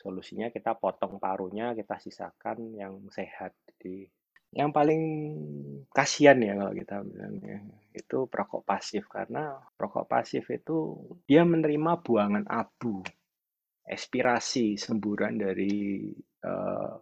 solusinya kita potong parunya kita sisakan yang sehat jadi yang paling kasihan ya kalau kita bilangnya itu perokok pasif karena perokok pasif itu dia menerima buangan abu aspirasi semburan dari uh,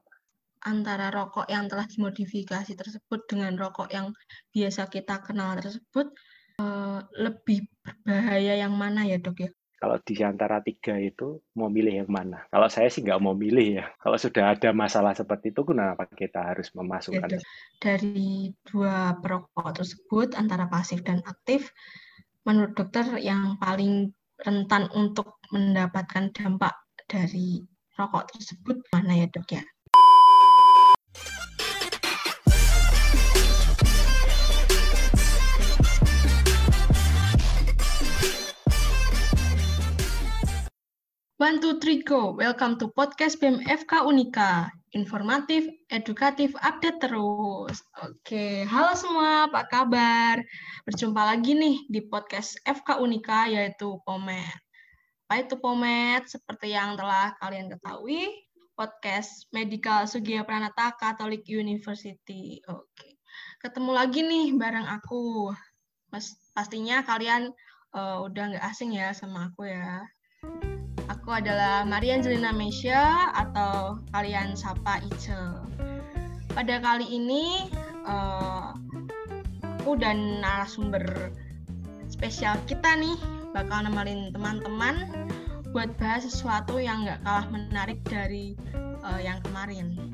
antara rokok yang telah dimodifikasi tersebut dengan rokok yang biasa kita kenal tersebut uh, lebih berbahaya yang mana ya dok ya? Kalau di antara tiga itu mau milih yang mana? Kalau saya sih nggak mau milih ya. Kalau sudah ada masalah seperti itu, kenapa kita harus memasukkan? Dari dua perokok tersebut antara pasif dan aktif, menurut dokter yang paling rentan untuk mendapatkan dampak dari rokok tersebut mana ya dok ya? One, two. Welcome to podcast BMFK Unika. Informatif, edukatif, update terus. Oke, halo semua, apa kabar? Berjumpa lagi nih di podcast FK Unika, yaitu POMET. Apa itu POMET? Seperti yang telah kalian ketahui, podcast Medical Sugiya Pranata Catholic University. Oke, ketemu lagi nih bareng aku. Mas, pastinya kalian uh, udah nggak asing ya sama aku ya. Aku adalah Maria Angelina Mesya atau kalian sapa Ice. Pada kali ini uh, aku dan narasumber spesial kita nih bakal nemenin teman-teman buat bahas sesuatu yang nggak kalah menarik dari uh, yang kemarin.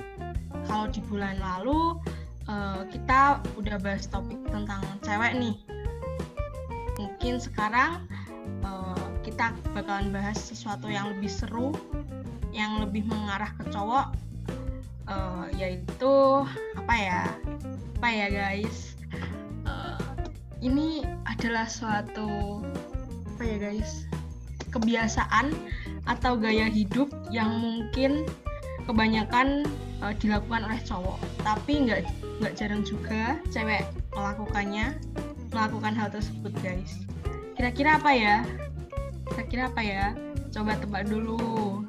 Kalau di bulan lalu uh, kita udah bahas topik tentang cewek nih. Mungkin sekarang kita bakalan bahas sesuatu yang lebih seru, yang lebih mengarah ke cowok, uh, yaitu apa ya? Apa ya guys? Uh, ini adalah suatu apa ya guys? Kebiasaan atau gaya hidup yang mungkin kebanyakan uh, dilakukan oleh cowok, tapi nggak nggak jarang juga cewek melakukannya melakukan hal tersebut guys. Kira-kira apa ya? Kira-kira apa ya? Coba tebak dulu.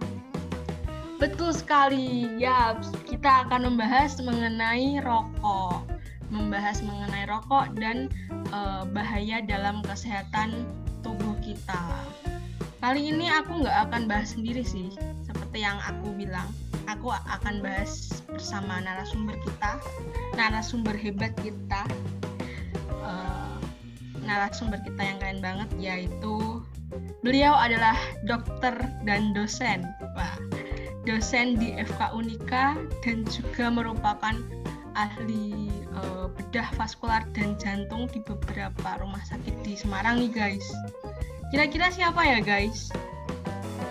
Betul sekali, ya. Kita akan membahas mengenai rokok, membahas mengenai rokok dan e, bahaya dalam kesehatan tubuh kita. Kali ini aku nggak akan bahas sendiri sih, seperti yang aku bilang. Aku akan bahas bersama narasumber kita, narasumber hebat kita, e, narasumber kita yang keren banget, yaitu Beliau adalah dokter dan dosen, Wah, dosen di FK Unika dan juga merupakan ahli uh, bedah vaskular dan jantung di beberapa rumah sakit di Semarang nih guys. Kira-kira siapa ya guys?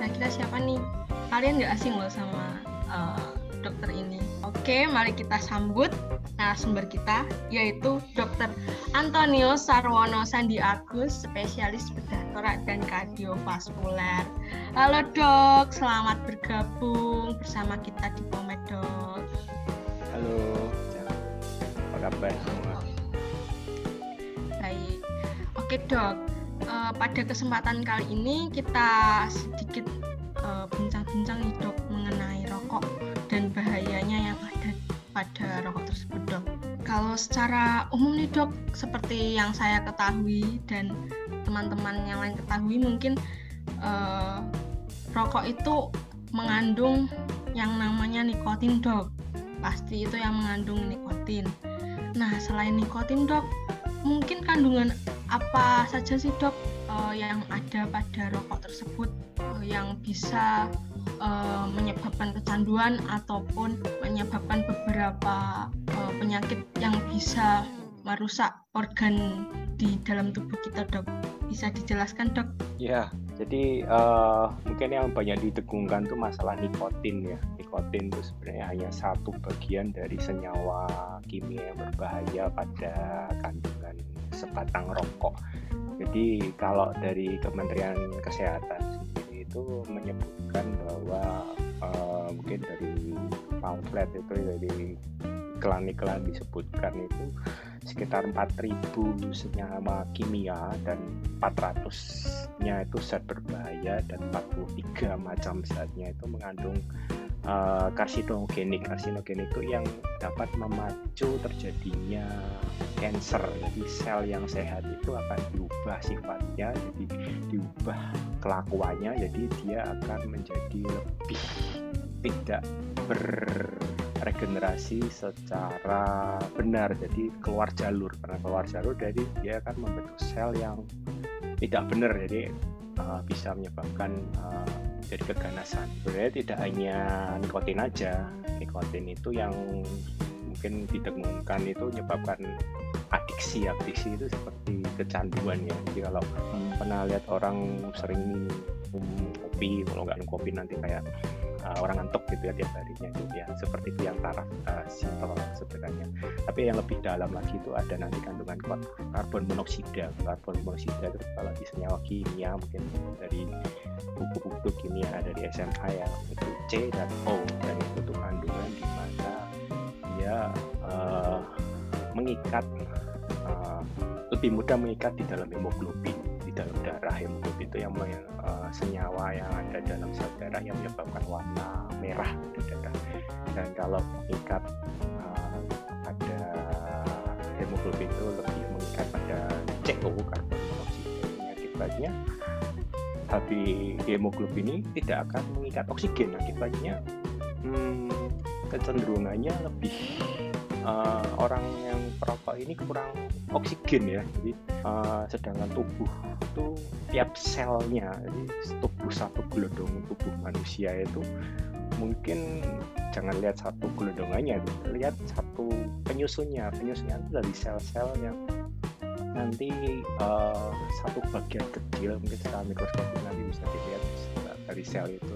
Kira-kira siapa nih? Kalian nggak asing loh sama uh, dokter ini. Oke, mari kita sambut narasumber kita yaitu Dr. Antonio Sarwono Sandi Agus, spesialis bedah torak dan kardiovaskuler. Halo dok, selamat bergabung bersama kita di Pomed dok. Halo, apa kabar semua? Baik, oke dok. Uh, pada kesempatan kali ini kita sedikit eh, bincang-bincang pada rokok tersebut dok. Kalau secara umum nih dok, seperti yang saya ketahui dan teman-teman yang lain ketahui mungkin uh, rokok itu mengandung yang namanya nikotin dok. Pasti itu yang mengandung nikotin. Nah selain nikotin dok, mungkin kandungan apa saja sih dok uh, yang ada pada rokok tersebut uh, yang bisa uh, menyebabkan kecanduan ataupun menyebabkan beberapa uh, penyakit yang bisa merusak organ di dalam tubuh kita dok. Bisa dijelaskan dok? Ya jadi uh, mungkin yang banyak didegungkan tuh masalah nikotin ya. Nikotin itu sebenarnya hanya satu bagian dari senyawa kimia yang berbahaya pada kandungan sebatang rokok. Jadi kalau dari Kementerian Kesehatan itu menyebutkan bahwa uh, mungkin dari pamflet itu dari iklan-iklan disebutkan itu sekitar 4000 senyawa kimia dan 400 zatnya itu zat berbahaya dan 43 macam zatnya itu mengandung uh, karsinogenik. Karsinogenik itu yang dapat memacu terjadinya cancer. Jadi sel yang sehat itu akan diubah sifatnya, jadi diubah kelakuannya, jadi dia akan menjadi lebih tidak berregenerasi secara benar. Jadi keluar jalur karena keluar jalur jadi dia akan membentuk sel yang tidak benar. Jadi uh, bisa menyebabkan uh, jadi keganasan. Sebenarnya tidak hanya nikotin aja, nikotin itu yang mungkin didengungkan itu menyebabkan adiksi. Adiksi itu seperti kecanduan ya jadi kalau pernah lihat orang sering minum kopi kalau nggak minum kopi nanti kayak uh, orang ngantuk gitu ya tiap harinya. Itu ya seperti itu yang taraf uh, simpel sebenarnya. Tapi yang lebih dalam lagi itu ada nanti kandungan karbon monoksida. Karbon monoksida itu kalau di senyawa kimia mungkin dari buku-buku kimia dari SMA ya itu C dan O. Dan itu tuh kandungan di mana dia uh, mengikat uh, lebih mudah mengikat di dalam hemoglobin. di dalam darah hemoglobin itu yang uh, senyawa yang ada dalam sel darah yang menyebabkan warna merah di darah. Dan kalau mengikat uh, pada hemoglobin itu lebih mengikat pada CO karbon monoksida akibatnya habis hemoglobin ini tidak akan mengikat oksigen. Akibatnya hmm, kecenderungannya lebih uh, orang yang perokok ini kurang oksigen ya. Jadi uh, sedangkan tubuh itu tiap selnya jadi tubuh satu gelondong tubuh manusia itu mungkin jangan lihat satu gelondongannya lihat satu penyusunnya. Penyusunnya itu dari sel-sel yang nanti uh, satu bagian kecil mungkin secara mikroskopik nanti bisa dilihat dari sel itu.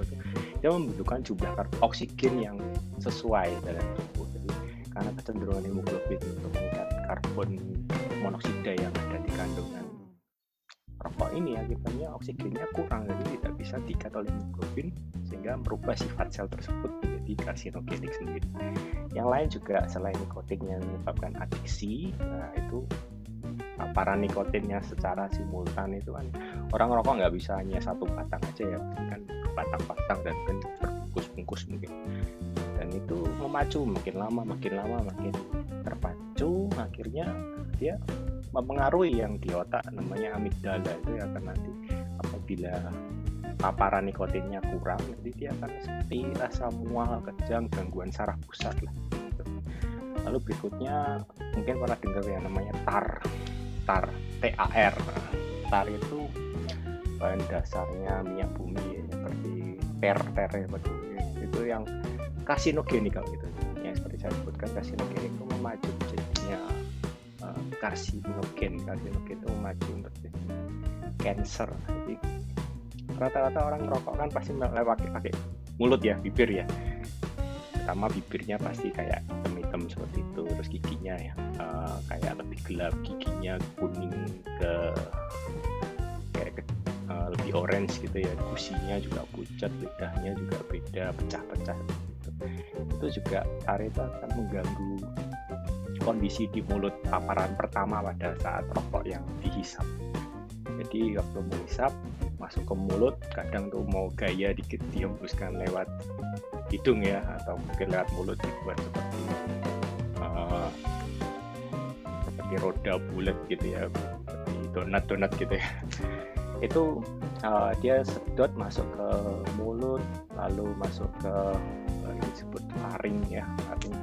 Dia membutuhkan jumlah oksigen yang sesuai dalam tubuh karena kecenderungan hemoglobin untuk mengikat karbon monoksida yang ada di kandungan rokok ini akibatnya oksigennya kurang jadi tidak bisa diikat oleh hemoglobin sehingga merubah sifat sel tersebut menjadi karsinogenik sendiri. Yang lain juga selain nikotin yang menyebabkan adiksi, nah itu paparan nikotinnya secara simultan itu kan orang rokok nggak bisa hanya satu batang aja ya kan batang-batang dan berbungkus-bungkus mungkin dan itu memacu makin lama makin lama makin terpacu akhirnya dia mempengaruhi yang di otak namanya amigdala itu ya akan nanti apabila paparan nikotinnya kurang jadi dia akan seperti rasa mual kejang gangguan saraf pusat lah lalu berikutnya mungkin pernah dengar yang namanya tar tar TAR tar itu bahan dasarnya minyak bumi ya, seperti per ter ya, itu yang kasinogenik kalau gitu. Yang seperti saya sebutkan kasinogenik itu memacu jadinya uh, karsinogen. Karsinogen itu memacu untuk jadi cancer. Jadi rata-rata orang merokok kan pasti lewat pakai mulut ya bibir ya. Pertama bibirnya pasti kayak hitam-hitam seperti itu terus giginya ya uh, kayak lebih gelap giginya kuning ke kayak ke, uh, lebih orange gitu ya. Gusinya juga pucat lidahnya juga beda pecah-pecah. Itu juga tari itu akan mengganggu kondisi di mulut paparan pertama pada saat rokok yang dihisap. Jadi waktu menghisap masuk ke mulut kadang tuh mau gaya dikit dihembuskan lewat hidung ya atau mungkin lewat mulut dibuat seperti uh, seperti roda bulat gitu ya seperti donat donat gitu ya. Itu uh, dia sedot masuk ke mulut lalu masuk ke disebut laring ya. Laring.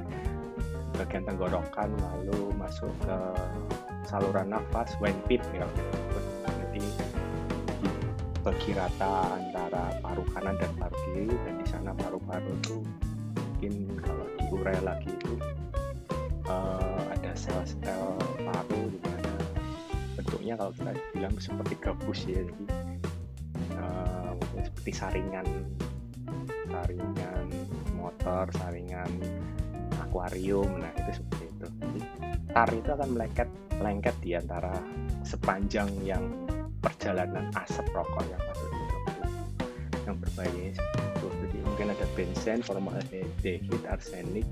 Bagian tenggorokan lalu masuk ke saluran nafas windpipe ya. Jadi bagi rata antara paru kanan dan paru kiri dan di sana paru-paru itu mungkin kalau diurai lagi itu uh, ada sel-sel paru di mana bentuknya kalau kita bilang seperti gabus ya. Jadi uh, seperti saringan saringan motor saringan akuarium nah itu seperti itu. Jadi tar itu akan melengket lengket di antara sepanjang yang perjalanan asap rokok yang masuk di tubuh. Yang berbahaya seperti itu. Jadi mungkin ada benzen, formaldehid, arsenik,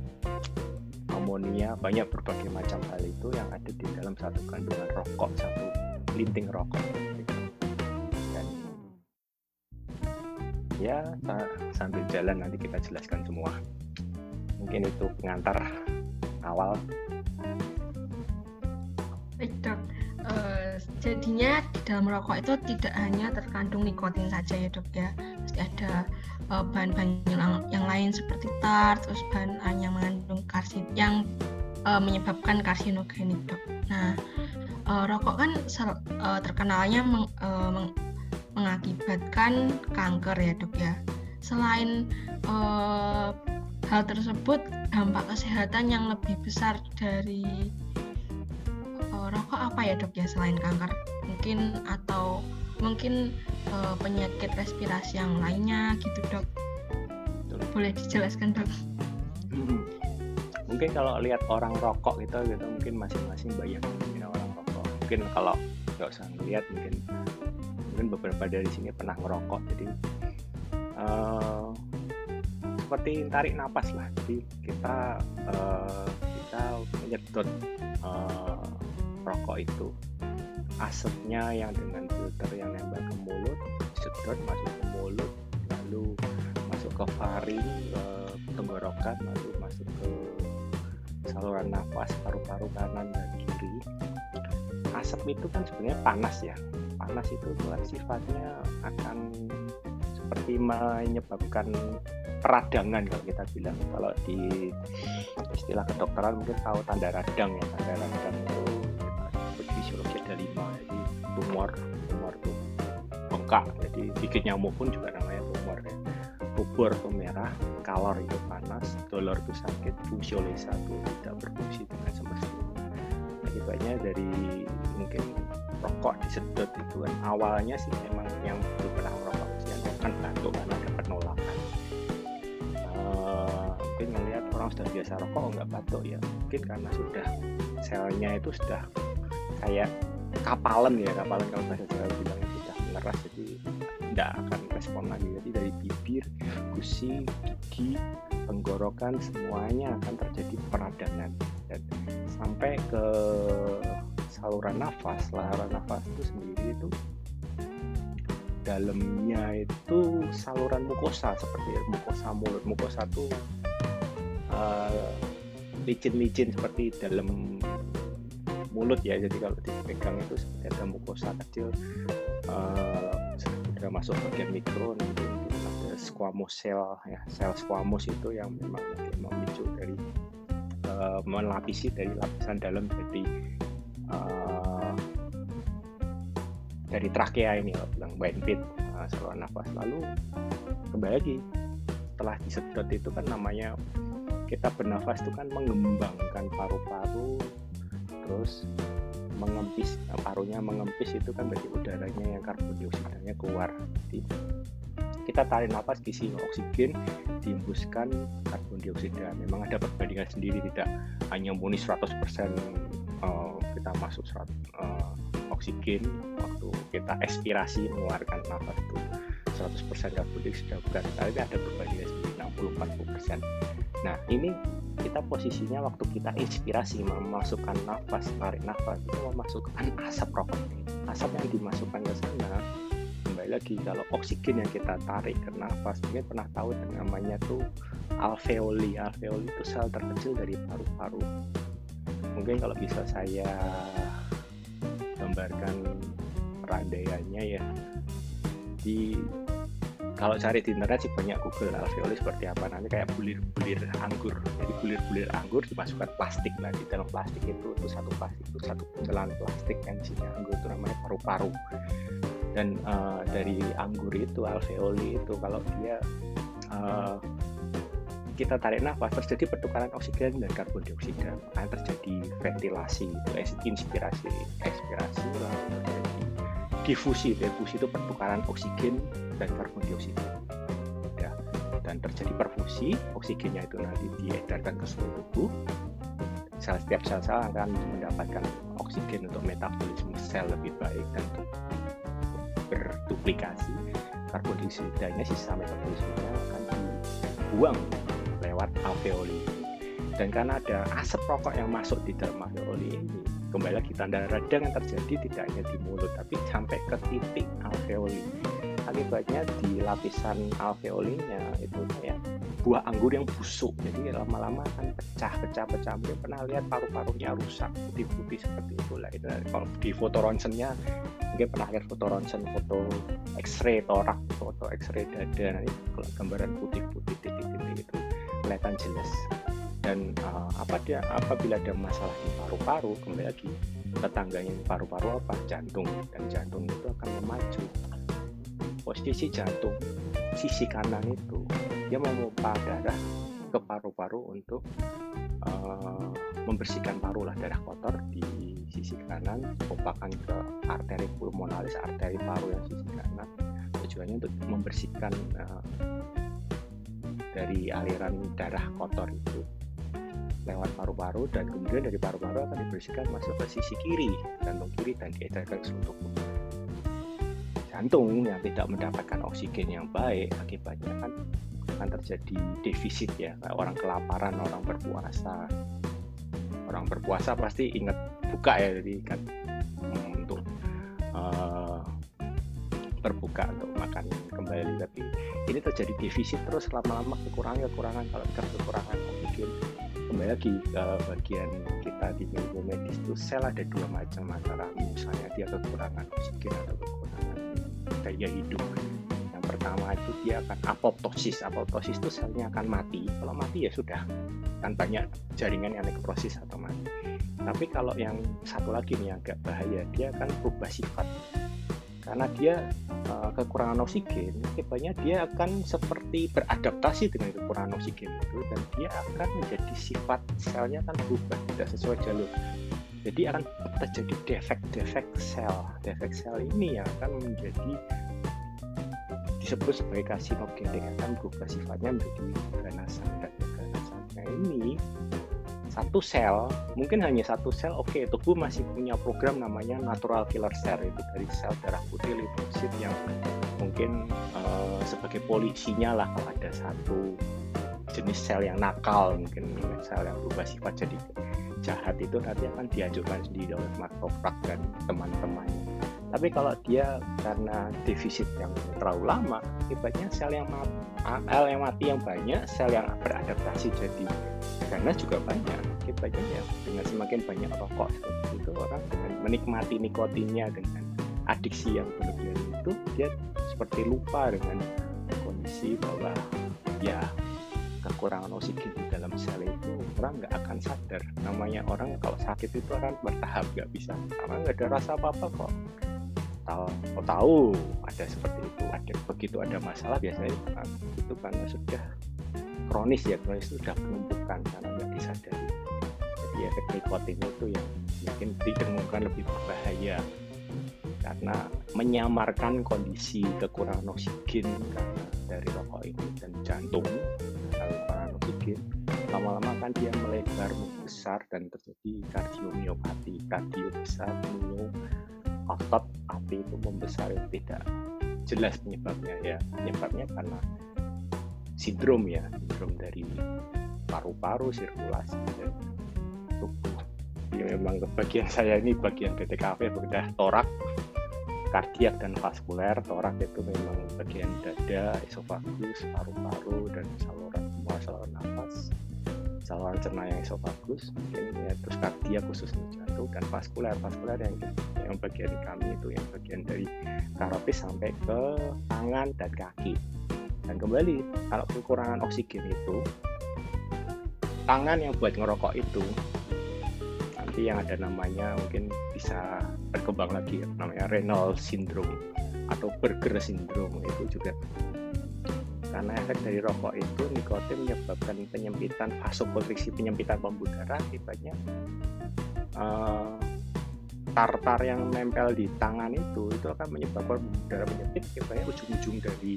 amonia banyak berbagai macam hal itu yang ada di dalam satu kandungan rokok satu linting rokok ya sambil jalan nanti kita jelaskan semua. Mungkin itu pengantar awal. Baik dok uh, jadinya di dalam rokok itu tidak hanya terkandung nikotin saja ya dok ya. Pasti ada uh, bahan-bahan yang, yang lain seperti tar terus bahan yang mengandung karsin yang uh, menyebabkan karsinogenik dok. Nah uh, rokok kan uh, terkenalnya meng, uh, meng, mengakibatkan kanker ya dok ya. Selain uh, hal tersebut dampak kesehatan yang lebih besar dari uh, rokok apa ya dok ya selain kanker? Mungkin atau mungkin uh, penyakit respirasi yang lainnya gitu dok. Boleh dijelaskan dok? Mungkin kalau lihat orang rokok gitu gitu mungkin masing-masing banyak ya, orang rokok. Mungkin kalau nggak usah ngeliat mungkin mungkin beberapa dari sini pernah merokok jadi uh, seperti tarik napas lah. Jadi kita uh, kita menyedot uh, rokok itu. Asapnya yang dengan filter yang nempel ke mulut sedot masuk ke mulut lalu masuk ke faring ke tenggorokan lalu masuk ke saluran nafas paru-paru kanan dan kiri asap itu kan sebenarnya panas ya. Panas itu kan sifatnya akan seperti menyebabkan peradangan kalau kita bilang. Kalau di istilah kedokteran mungkin tahu tanda radang ya tanda radang itu fisiologi ada lima. Jadi tumor tumor itu bengkak. Jadi gigit nyamuk pun juga namanya tumor ya. Rubor itu merah kalor itu panas dolor itu sakit fungsiolesa itu tidak berfungsi dengan semestinya akibatnya dari mungkin rokok disedot itu kan. Awalnya sih memang yang belum pernah merokok ujian kan batuk karena ada penolakan uh, mungkin melihat orang sudah biasa rokok nggak batuk ya. Mungkin karena sudah selnya itu sudah kayak kapalan ya kapalan kalau bahasa Jawa bilang sudah mengeras jadi tidak akan respon lagi. Jadi dari bibir gusi gigi tenggorokan semuanya akan terjadi peradangan dan sampai ke saluran nafas saluran nafas itu sendiri itu dalamnya itu saluran mukosa seperti mukosa mulut. Mukosa itu uh, licin-licin seperti dalam mulut ya. Jadi kalau dipegang itu seperti ada mukosa kecil uh, sudah masuk bagian mikro nanti ada squamous cell ya sel squamous itu yang memang memicu dari uh, melapisi dari lapisan dalam jadi uh, dari trakea ini loh, bilang pit uh, saluran nafas. Lalu kembali lagi setelah disedot itu kan namanya kita bernafas itu kan mengembangkan paru-paru terus mengempis parunya mengempis itu kan berarti udaranya yang karbon dioksidanya keluar jadi kita tarik nafas diisi oksigen dihembuskan karbon dioksida. Memang ada perbandingan sendiri tidak hanya murni 100% uh, kita masuk serat, uh, oksigen waktu kita ekspirasi mengeluarkan nafas itu. 100% karbon dioksida bukan tapi ada perbandingan 60-40% nah ini kita posisinya waktu kita inspirasi memasukkan nafas tarik nafas itu memasukkan asap rokok. Asap yang dimasukkan ke sana lagi kalau oksigen yang kita tarik ke nafas mungkin pernah tahu namanya tuh alveoli. Alveoli itu sel terkecil dari paru-paru. Mungkin kalau bisa saya gambarkan perandaiannya ya. Di kalau cari di internet sih banyak Google alveoli seperti apa. Nanti kayak bulir-bulir anggur. Jadi bulir-bulir anggur dimasukkan plastik. Lah di dalam plastik itu itu satu plastik itu satu buntelan plastik yang isinya anggur itu namanya paru-paru dan uh, dari anggur itu alveoli itu kalau dia uh, kita tarik nafas terjadi pertukaran oksigen dan karbon dioksida. Makanya terjadi ventilasi itu inspirasi ekspirasi lalu terjadi difusi. Difusi itu pertukaran oksigen dan karbon dioksida. Ya, dan terjadi perfusi oksigennya itu nanti diedarkan ke seluruh tubuh. Sel setiap sel-sel akan mendapatkan oksigen untuk metabolisme sel lebih baik dan berduplikasi karbon dioksidanya sisa metabolismenya akan dibuang lewat alveoli. Dan karena ada asap rokok yang masuk di dalam alveoli ini kembali lagi tanda radang yang terjadi tidak hanya di mulut tapi sampai ke titik alveoli. Akibatnya di lapisan alveolinya itu kayak buah anggur yang busuk. Jadi lama-lama kan pecah pecah pecah. Mungkin pernah lihat paru-parunya rusak putih-putih seperti itulah itu kalau di foto ronsennya mungkin pernah lihat foto ronsen foto X-ray torak foto X-ray dada. Nanti gambaran putih-putih titik-titik itu kelihatan jelas. Dan uh, apa dia apabila ada masalah di paru-paru kembali lagi tetangganya paru-paru apa? Jantung. Dan jantung itu akan memacu posisi jantung sisi kanan itu dia memompa darah ke paru-paru untuk uh, membersihkan paru lah darah kotor di sisi kanan pompakan ke arteri pulmonalis arteri paru yang sisi kanan. Tujuannya untuk membersihkan uh, dari aliran darah kotor itu lewat paru-paru dan kemudian dari paru-paru akan dibersihkan masuk ke sisi kiri jantung kiri dan diedarkan ke seluruh jantung yang tidak mendapatkan oksigen yang baik akibatnya kan akan terjadi defisit ya. Kayak orang kelaparan orang berpuasa. Orang berpuasa pasti ingat buka ya jadi kan untuk uh, berbuka untuk makan kembali tapi ini terjadi defisit terus lama-lama kekurangan kekurangan. Kalau kekurangan oksigen kembali lagi ke bagian kita di ilmu medis itu sel ada dua macam antara misalnya dia kekurangan oksigen atau kekurangan daya hidup pertama itu dia akan apoptosis apoptosis itu selnya akan mati kalau mati ya sudah kan banyak jaringan yang nekrosis atau mati tapi kalau yang satu lagi nih agak bahaya dia akan berubah sifat karena dia uh, kekurangan oksigen, akibatnya dia akan seperti beradaptasi dengan kekurangan oksigen itu dan dia akan menjadi sifat selnya akan berubah tidak sesuai jalur. Jadi akan terjadi defek-defek sel. Defek sel ini yang akan menjadi disebut sebagai karsinogenik akan berubah sifatnya menjadi ganasan dan ganasan. Nah ini satu sel mungkin hanya satu sel oke okay, tubuh masih punya program namanya natural killer cell itu dari sel darah putih limfosit yang mungkin uh, sebagai polisinya lah kalau ada satu jenis sel yang nakal mungkin sel yang berubah sifat jadi jahat itu nanti akan diajukan sendiri oleh makrofag dan teman-temannya tapi kalau dia karena defisit yang terlalu lama akibatnya sel yang mati, yang mati yang banyak sel yang beradaptasi jadi karena juga banyak. Akibatnya ya dengan semakin banyak rokok seperti itu orang dengan menikmati nikotinnya dengan adiksi yang berlebihan itu dia seperti lupa dengan kondisi bahwa ya kekurangan oksigen di dalam sel itu orang nggak akan sadar. Namanya orang kalau sakit itu orang bertahap nggak bisa. Karena nggak ada rasa apa apa kok tahu tahu ada seperti itu. Ada begitu ada masalah biasanya itu karena sudah kronis ya kronis itu sudah penumpukan karena nggak disadari. Jadi efek nikotin itu yang mungkin ditemukan lebih berbahaya. Karena menyamarkan kondisi kekurangan oksigen karena dari rokok ini dan jantung kekurangan oksigen lama-lama kan dia melebar membesar dan terjadi kardiomiopati kardio besar otot api itu membesar tidak jelas penyebabnya ya. Penyebabnya karena sindrom ya sindrom dari paru-paru sirkulasi dan tubuh. Ya memang bagian saya ini bagian BTKV udah torak kardiak dan vaskuler. Torak itu memang bagian dada esofagus paru-paru dan saluran semua saluran nafas saluran cerna yang esofagus mungkin ya terus kardiak khusus jantung dan vaskuler vaskuler yang yang bagian kami itu yang bagian dari karotis sampai ke tangan dan kaki. Dan kembali kalau kekurangan oksigen itu tangan yang buat ngerokok itu nanti yang ada namanya mungkin bisa berkembang lagi namanya renal syndrome atau burger syndrome itu juga karena efek dari rokok itu nikotin menyebabkan penyempitan vasokonstriksi penyempitan pembuluh darah akibatnya uh, tartar yang nempel di tangan itu itu akan menyebabkan darah menyempit akibatnya ujung-ujung dari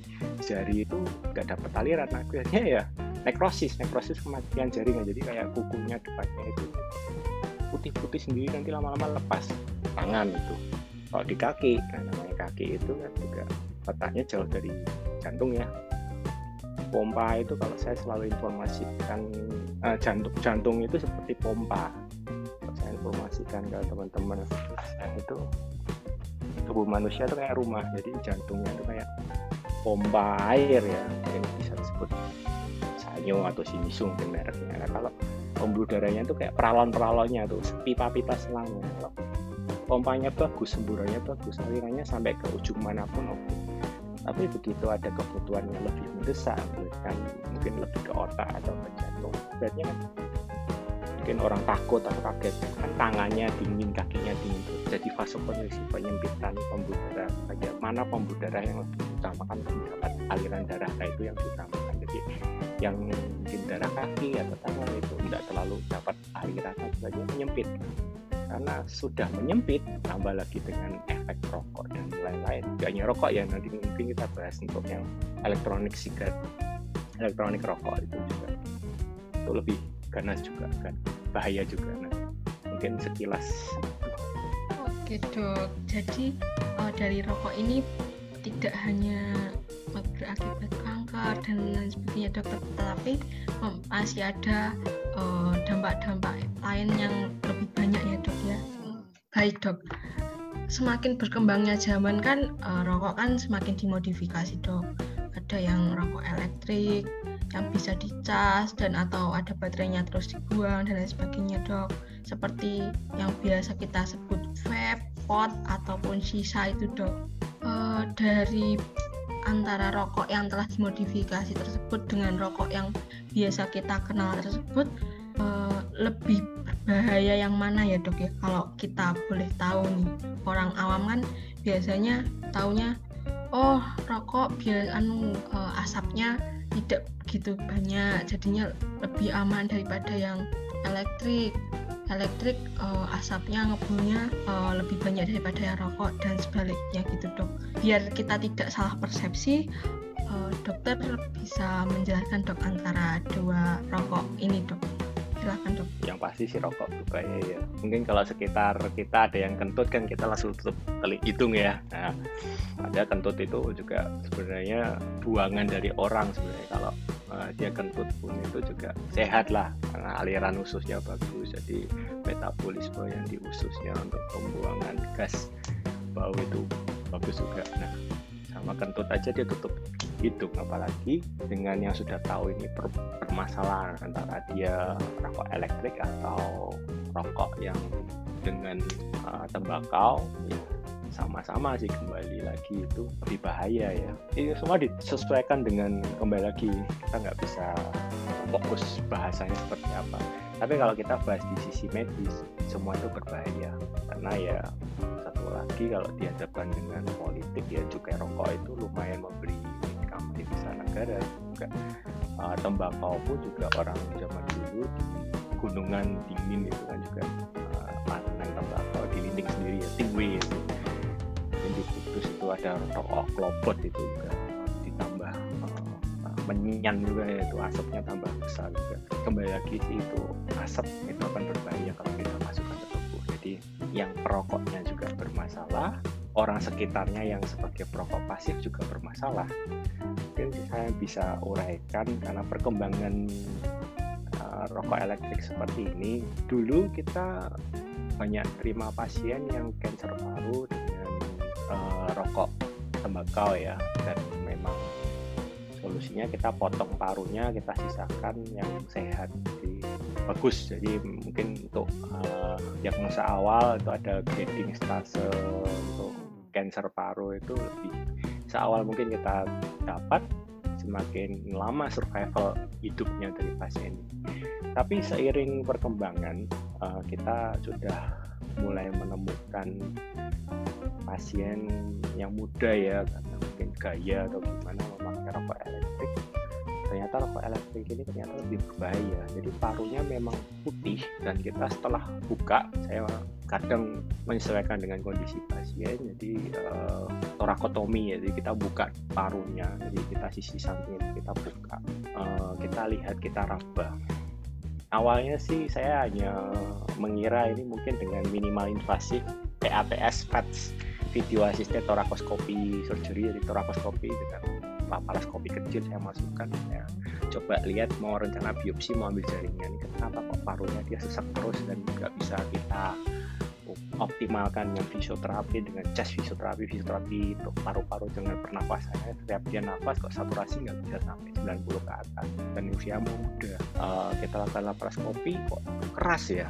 jari itu nggak dapat aliran. Akhirnya ya nekrosis nekrosis kematian jaringan. Jadi kayak kukunya depannya itu. Putih-putih sendiri nanti lama-lama lepas tangan itu. Kalau di kaki nah namanya kaki itu kan juga letaknya jauh dari jantung ya pompa itu kalau saya selalu informasikan uh, jantung jantung itu seperti pompa. Saya informasikan ke teman-teman itu tubuh manusia itu kayak rumah jadi jantungnya itu kayak pompa air ya mungkin bisa disebut sanyo atau sinisung mungkin mereknya. Nah, kalau pembuluh darahnya itu kayak peralon-peralonnya tuh pipa-pipa selangnya. Kalau pompanya bagus semburannya bagus alirannya sampai ke ujung mana pun oke tapi begitu ada kebutuhan yang lebih mendesak kan mungkin lebih ke otak atau ke jantung. Berarti kan mungkin orang takut atau kaget kan tangannya dingin kakinya dingin jadi vasokonstriksi penyempitan pembuluh darah. Saja mana pembuluh darah yang lebih utamakan mendapat aliran darah nah itu yang diutamakan. Jadi yang mungkin darah kaki atau tangan itu tidak terlalu dapat aliran saja menyempit karena sudah menyempit tambah lagi dengan efek rokok dan lain-lain. Gak hanya rokok ya nanti mungkin kita bahas untuk yang elektronik sigaret elektronik rokok itu juga. Itu lebih ganas juga kan? Bahaya juga. Nah mungkin sekilas. Oke dok. Jadi uh, dari rokok ini tidak hanya berakibat kanker dan lain sebagainya dok tetapi masih ada uh, dampak-dampak lain yang lebih banyak ya dok ya. Baik dok. Semakin berkembangnya zaman kan uh, rokok kan semakin dimodifikasi dok. Ada yang rokok elektrik yang bisa dicas dan atau ada baterainya terus dibuang dan lain sebagainya dok. Seperti yang biasa kita sebut vape, pot ataupun sisa itu dok. E, dari antara rokok yang telah dimodifikasi tersebut dengan rokok yang biasa kita kenal tersebut e, lebih berbahaya yang mana ya dok ya? Kalau kita boleh tahu nih orang awam kan biasanya taunya oh rokok biar e, asapnya tidak begitu banyak jadinya lebih aman daripada yang elektrik. Elektrik uh, asapnya ngebulnya uh, lebih banyak daripada yang rokok dan sebaliknya gitu dok. Biar kita tidak salah persepsi uh, dokter bisa menjelaskan dok antara dua rokok ini dok? Silahkan dok. Yang pasti sih rokok bahaya ya mungkin kalau sekitar kita ada yang kentut kan kita langsung tutup teling hidung ya. Nah ada kentut itu juga sebenarnya buangan dari orang sebenarnya. Kalau uh, dia kentut pun itu juga sehat lah karena aliran ususnya bagus. Jadi metabolisme yang di ususnya untuk pembuangan gas bau itu bagus juga. Nah sama kentut aja dia tutup hidung apalagi dengan yang sudah tahu ini permasalahan antara dia rokok elektrik atau rokok yang dengan uh, tembakau ya sama-sama sih kembali lagi itu lebih bahaya ya. Ini semua disesuaikan dengan kembali lagi kita nggak bisa fokus bahasanya seperti apa. Tapi kalau kita bahas di sisi medis semua itu berbahaya. Karena ya satu lagi kalau dihadapkan dengan politik ya cukai rokok itu lumayan memberi bisa negara juga. Uh, tembakau pun juga orang zaman dulu di gunungan dingin itu kan juga uh, panen tembakau di linding sendiri ya tinggi itu di Kudus itu ada rokok klopot itu juga ditambah uh, menyan juga ya itu asapnya tambah besar juga. Kembali lagi itu asap itu akan berbahaya kalau kita masukkan ke tubuh. Jadi yang perokoknya juga bermasalah orang sekitarnya yang sebagai perokok pasif juga bermasalah saya bisa uraikan karena perkembangan uh, rokok elektrik seperti ini. Dulu kita banyak terima pasien yang cancer paru uh, rokok tembakau ya. Dan memang solusinya kita potong parunya kita sisakan yang sehat jadi bagus. Jadi mungkin untuk uh, diagnosa awal itu ada grading stase untuk cancer paru itu lebih seawal mungkin kita dapat semakin lama survival hidupnya dari pasien. Tapi seiring perkembangan uh, kita sudah mulai menemukan pasien yang muda ya karena mungkin gaya atau gimana memakai rokok elektrik ternyata rokok elektrik ini ternyata lebih berbahaya jadi parunya memang putih dan kita setelah buka saya kadang menyesuaikan dengan kondisi pasien jadi uh, torakotomi jadi kita buka parunya jadi kita sisi samping kita buka uh, kita lihat kita raba awalnya sih saya hanya mengira ini mungkin dengan minimal invasif PATS FATS video asisten torakoskopi surgery dari torakoskopi dengan laparoskopi kecil saya masukkan ya. Coba lihat mau rencana biopsi mau ambil jaringan kenapa kok parunya dia sesak terus dan nggak bisa kita optimalkan yang fisioterapi dengan chest fisioterapi fisioterapi untuk paru-paru dengan pernapasannya setiap dia nafas kok saturasi nggak bisa sampai 90 ke atas. Dan usia muda uh, kita lakukan laparoskopi kok keras ya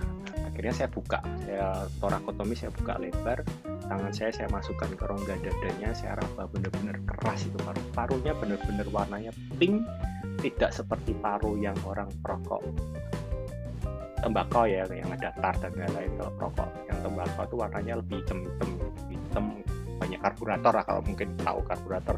akhirnya saya buka. Saya torakotomi saya buka lebar. Tangan saya saya masukkan ke rongga dadanya. Saya raba benar-benar keras itu paru. Parunya benar-benar warnanya pink. Tidak seperti paru yang orang perokok. Tembakau ya yang ada tar dan lain-lain. Kalau rokok yang tembakau itu warnanya lebih hitam hitam hitam. Banyak karburator lah kalau mungkin tahu karburator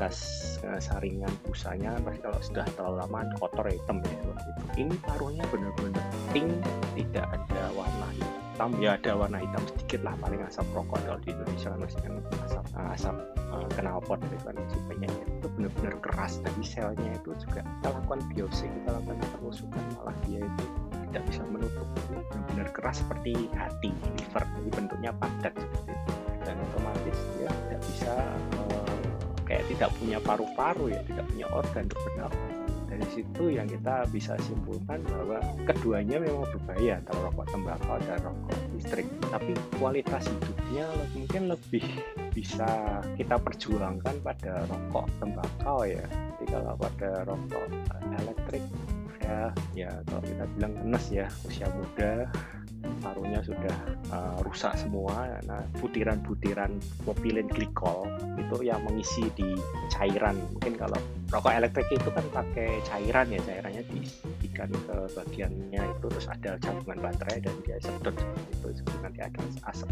bekas uh, saringan busanya pasti kalau sudah terlalu lama kotor ya hitam ya seperti itu ini parunya benar-benar pink tidak ada warna hitam. Ya ada warna hitam sedikit lah paling asap rokok kalau di Indonesia kan masih kan asap uh, asap uh, knalpot itu kan banyak itu benar-benar keras. Dari selnya itu juga kita lakukan biopsi kita lakukan penusukan malah dia itu tidak bisa menutup. Benar-benar keras seperti hati liver. Jadi bentuknya padat seperti itu. Dan otomatis dia tidak bisa kayak tidak punya paru-paru ya tidak punya organ untuk bernafas dari situ yang kita bisa simpulkan bahwa keduanya memang berbahaya antara rokok tembakau dan rokok listrik. Tapi kualitas hidupnya mungkin lebih bisa kita perjuangkan pada rokok tembakau ya. Jadi kalau pada rokok elektrik ya ya kalau kita bilang enes ya usia muda parunya sudah uh, rusak semua. Nah butiran-butiran propilin glikol itu yang mengisi di cairan. Mungkin kalau rokok elektrik itu kan pakai cairan ya cairannya diisikan ke bagiannya itu terus ada campuran baterai dan dia sedot itu nanti ada asap.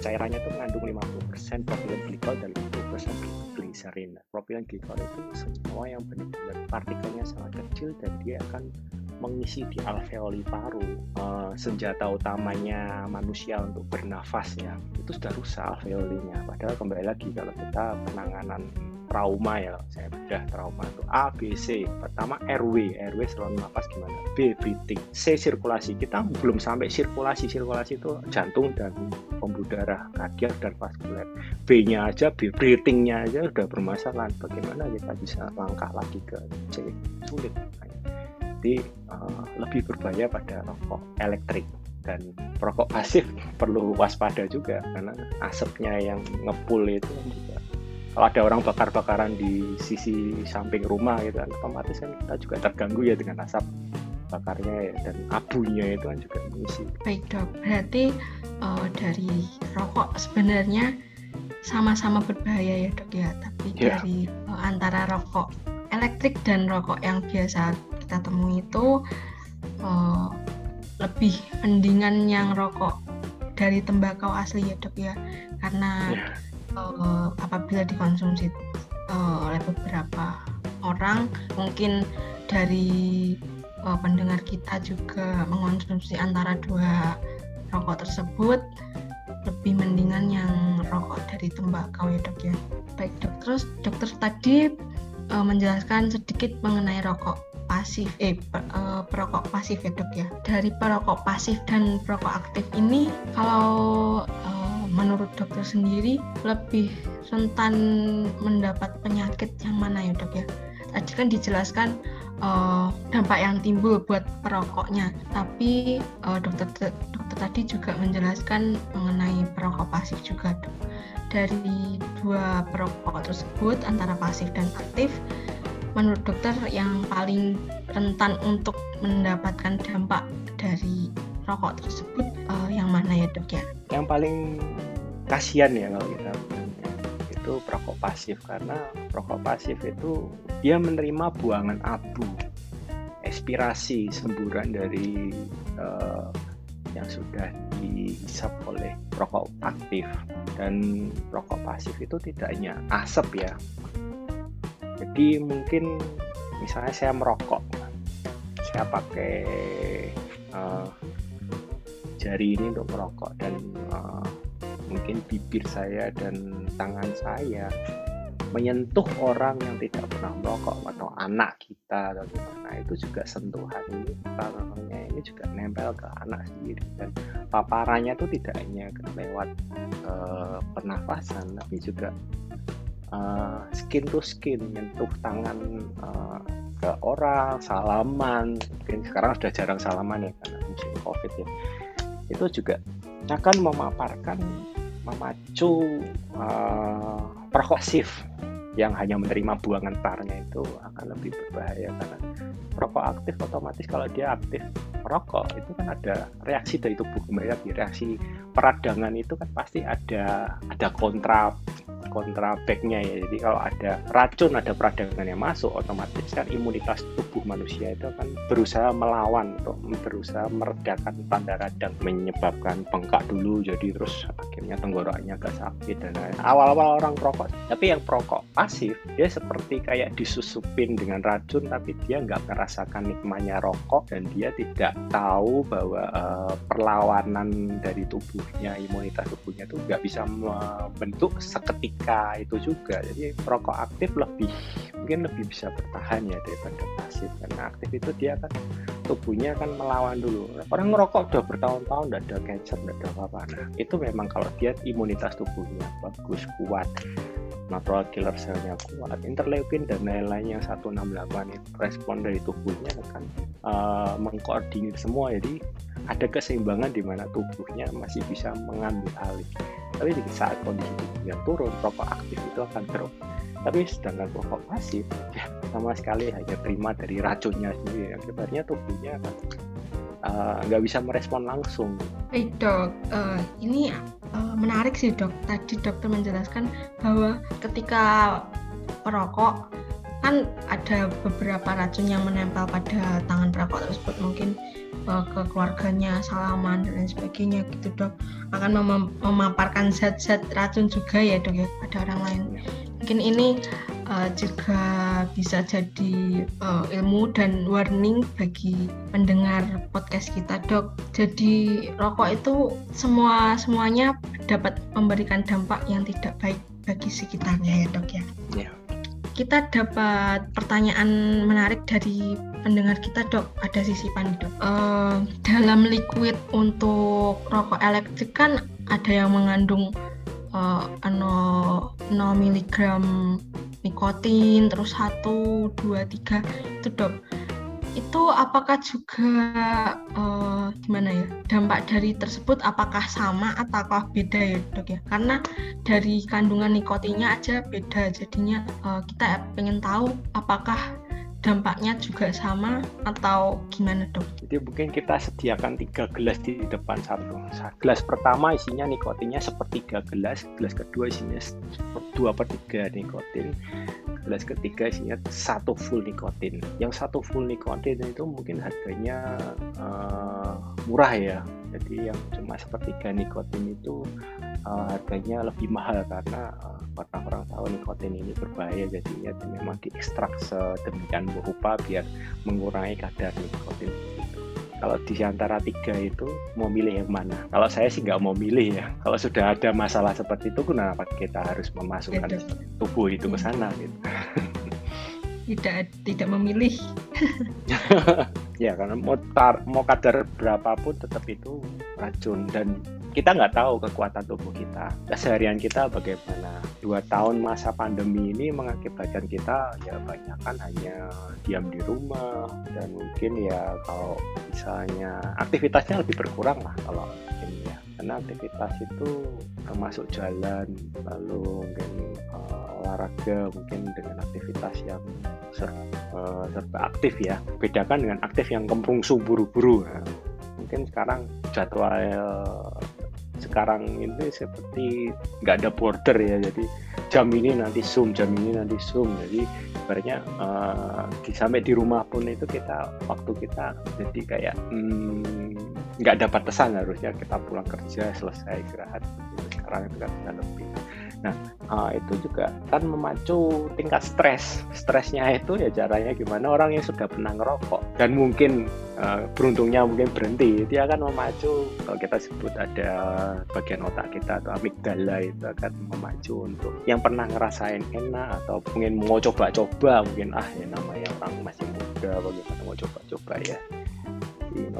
Cairannya itu mengandung 50% propilin glikol dan 50% gliserin propilin glikol itu semua yang benar-benar partikelnya sangat kecil dan dia akan mengisi di alveoli paru uh, senjata utamanya manusia untuk bernafas ya itu sudah rusak alveolinya padahal kembali lagi kalau kita penanganan trauma ya saya bedah trauma itu A B C. Pertama RW RW selalu nafas gimana? B breathing. C sirkulasi. Kita belum sampai sirkulasi. Sirkulasi itu jantung dan pembuluh darah kardiak dan vaskuler. B nya aja B breathingnya aja udah bermasalah. Bagaimana kita bisa langkah lagi ke C? Sulit jadi uh, lebih berbahaya pada rokok elektrik dan rokok pasif perlu waspada juga karena asapnya yang ngepul itu kan juga kalau ada orang bakar-bakaran di sisi samping rumah gitu kan otomatis kan kita juga terganggu ya dengan asap bakarnya ya, dan abunya itu kan juga mengisi. Baik dok, berarti uh, dari rokok sebenarnya sama-sama berbahaya ya dok ya, tapi yeah. dari uh, antara rokok elektrik dan rokok yang biasa kita temui itu uh, lebih mendingan yang rokok dari tembakau asli ya dok ya karena yeah. Iya. uh, apabila dikonsumsi uh, oleh beberapa orang mungkin dari uh, pendengar kita juga mengonsumsi antara dua rokok tersebut lebih mendingan yang rokok dari tembakau ya dok ya baik dok terus dokter tadi uh, menjelaskan sedikit mengenai rokok pasif eh uh, perokok pasif ya dok ya. Dari perokok pasif dan perokok aktif ini kalau uh, menurut dokter sendiri lebih rentan mendapat penyakit yang mana ya dok ya? Tadi kan dijelaskan uh, dampak yang timbul buat perokoknya. Tapi uh, dokter dokter tadi juga menjelaskan mengenai perokok pasif juga dok. Dari dua perokok tersebut antara pasif dan aktif menurut dokter yang paling rentan untuk mendapatkan dampak dari rokok tersebut uh, yang mana ya dok ya? Yang paling kasihan ya kalau kita itu perokok pasif karena perokok pasif itu dia menerima buangan abu, expirasi semburan dari uh, yang sudah dihisap oleh perokok aktif dan perokok pasif itu tidak hanya asap ya jadi mungkin misalnya saya merokok saya pakai uh, jari ini untuk merokok dan uh, mungkin bibir saya dan tangan saya menyentuh orang yang tidak pernah merokok atau anak kita atau gimana. Itu juga sentuhan ini namanya ini juga nempel ke anak sendiri. Dan paparannya itu tidak hanya lewat uh, pernafasan tapi juga uh, skin to skin menyentuh tangan uh, ke orang salaman. Mungkin sekarang sudah jarang salaman ya karena musim covid ya. Itu juga akan memaparkan memacu uh, perkosif yang hanya menerima buangan tarnya itu akan lebih berbahaya karena rokok aktif otomatis kalau dia aktif merokok itu kan ada reaksi dari tubuh kembali lagi reaksi peradangan itu kan pasti ada ada kontra kontra backnya ya. Jadi kalau ada racun ada peradangan yang masuk otomatis kan imunitas tubuh manusia itu akan berusaha melawan untuk berusaha meredakan tanda radang menyebabkan bengkak dulu jadi terus akhirnya tenggorokannya agak sakit dan lain awal-awal orang perokok tapi yang perokok pasif dia seperti kayak disusupin dengan racun tapi dia nggak merasakan nikmatnya rokok dan dia tidak tahu bahwa uh, perlawanan dari tubuhnya imunitas tubuhnya itu nggak bisa membentuk seketika ketika itu juga. Jadi perokok aktif lebih mungkin lebih bisa bertahan ya daripada pasif. Karena aktif itu dia kan tubuhnya kan melawan dulu. Orang ngerokok udah bertahun-tahun tidak ada cancer tidak ada apa-apa. Nah itu memang kalau dia imunitas tubuhnya bagus kuat natural killer selnya kuat interleukin dan lain-lain yang 168 itu respon dari tubuhnya akan uh, mengkoordinir semua. Jadi ada keseimbangan di mana tubuhnya masih bisa mengambil alih tapi di saat kondisi tubuhnya turun rokok aktif itu akan drop tapi sedangkan rokok pasif ya, sama sekali hanya terima dari racunnya sendiri akibatnya tubuhnya eh, nggak uh, bisa merespon langsung. Baik dok, uh, ini uh, menarik sih dok. Tadi dokter menjelaskan bahwa ketika perokok kan ada beberapa racun yang menempel pada tangan perokok tersebut mungkin uh, ke keluarganya salaman dan lain sebagainya gitu dok. Akan mem memaparkan zat-zat racun juga ya dok ya pada orang lain. Mungkin ini uh, juga bisa jadi uh, ilmu dan warning bagi pendengar podcast kita dok. Jadi rokok itu semua semuanya dapat memberikan dampak yang tidak baik bagi sekitarnya ya dok ya. Yeah kita dapat pertanyaan menarik dari pendengar kita dok. Ada sisipan dok. Uh, dalam liquid untuk rokok elektrik kan ada yang mengandung uh, 0, 0 mg nikotin terus 1, 2, 3 itu dok itu apakah juga uh, gimana ya dampak dari tersebut apakah sama ataukah beda ya dok ya karena dari kandungan nikotinnya aja beda jadinya uh, kita pengen tahu apakah dampaknya juga sama atau gimana dok? Jadi mungkin kita sediakan tiga gelas di depan satu. Gelas pertama isinya nikotinnya sepertiga gelas, gelas kedua isinya dua per tiga nikotin, gelas ketiga isinya satu full nikotin. Yang satu full nikotin itu mungkin harganya uh, murah ya. Jadi yang cuma sepertiga nikotin itu uh, harganya lebih mahal karena uh, karena orang tahu nikotin ini berbahaya jadinya memang diekstrak sedemikian rupa biar mengurangi kadar nikotin kalau di antara tiga itu mau milih yang mana? Kalau saya sih nggak mau milih ya. Kalau sudah ada masalah seperti itu, kenapa kita harus memasukkan Betul. tubuh itu ke sana? Gitu. Tidak tidak memilih. ya karena mau tar, mau kadar berapapun tetap itu racun dan kita nggak tahu kekuatan tubuh kita. Keseharian kita bagaimana? Dua tahun masa pandemi ini mengakibatkan kita ya banyak kan hanya diam di rumah. Dan mungkin ya kalau misalnya aktivitasnya lebih berkurang lah kalau mungkin ya. Karena aktivitas itu termasuk jalan lalu mungkin uh, olahraga mungkin dengan aktivitas yang serba, uh, serba aktif ya. Bedakan dengan aktif yang kempung buru-buru nah, mungkin sekarang jadwal sekarang ini seperti nggak ada border ya jadi jam ini nanti zoom jam ini nanti zoom. Jadi sebenarnya uh, di, sampai di rumah pun itu kita waktu kita jadi kayak hmm, nggak hmm, ada batasan harusnya kita pulang kerja selesai istirahat sekarang itu kan lebih Nah, uh, itu juga kan memacu tingkat stres. Stresnya itu ya caranya gimana orang yang sudah pernah ngerokok dan mungkin uh, beruntungnya mungkin berhenti, dia akan memacu kalau kita sebut ada bagian otak kita atau amigdala itu akan memacu untuk yang pernah ngerasain enak atau mungkin mau coba-coba mungkin ah ya namanya orang masih muda bagaimana mau coba-coba ya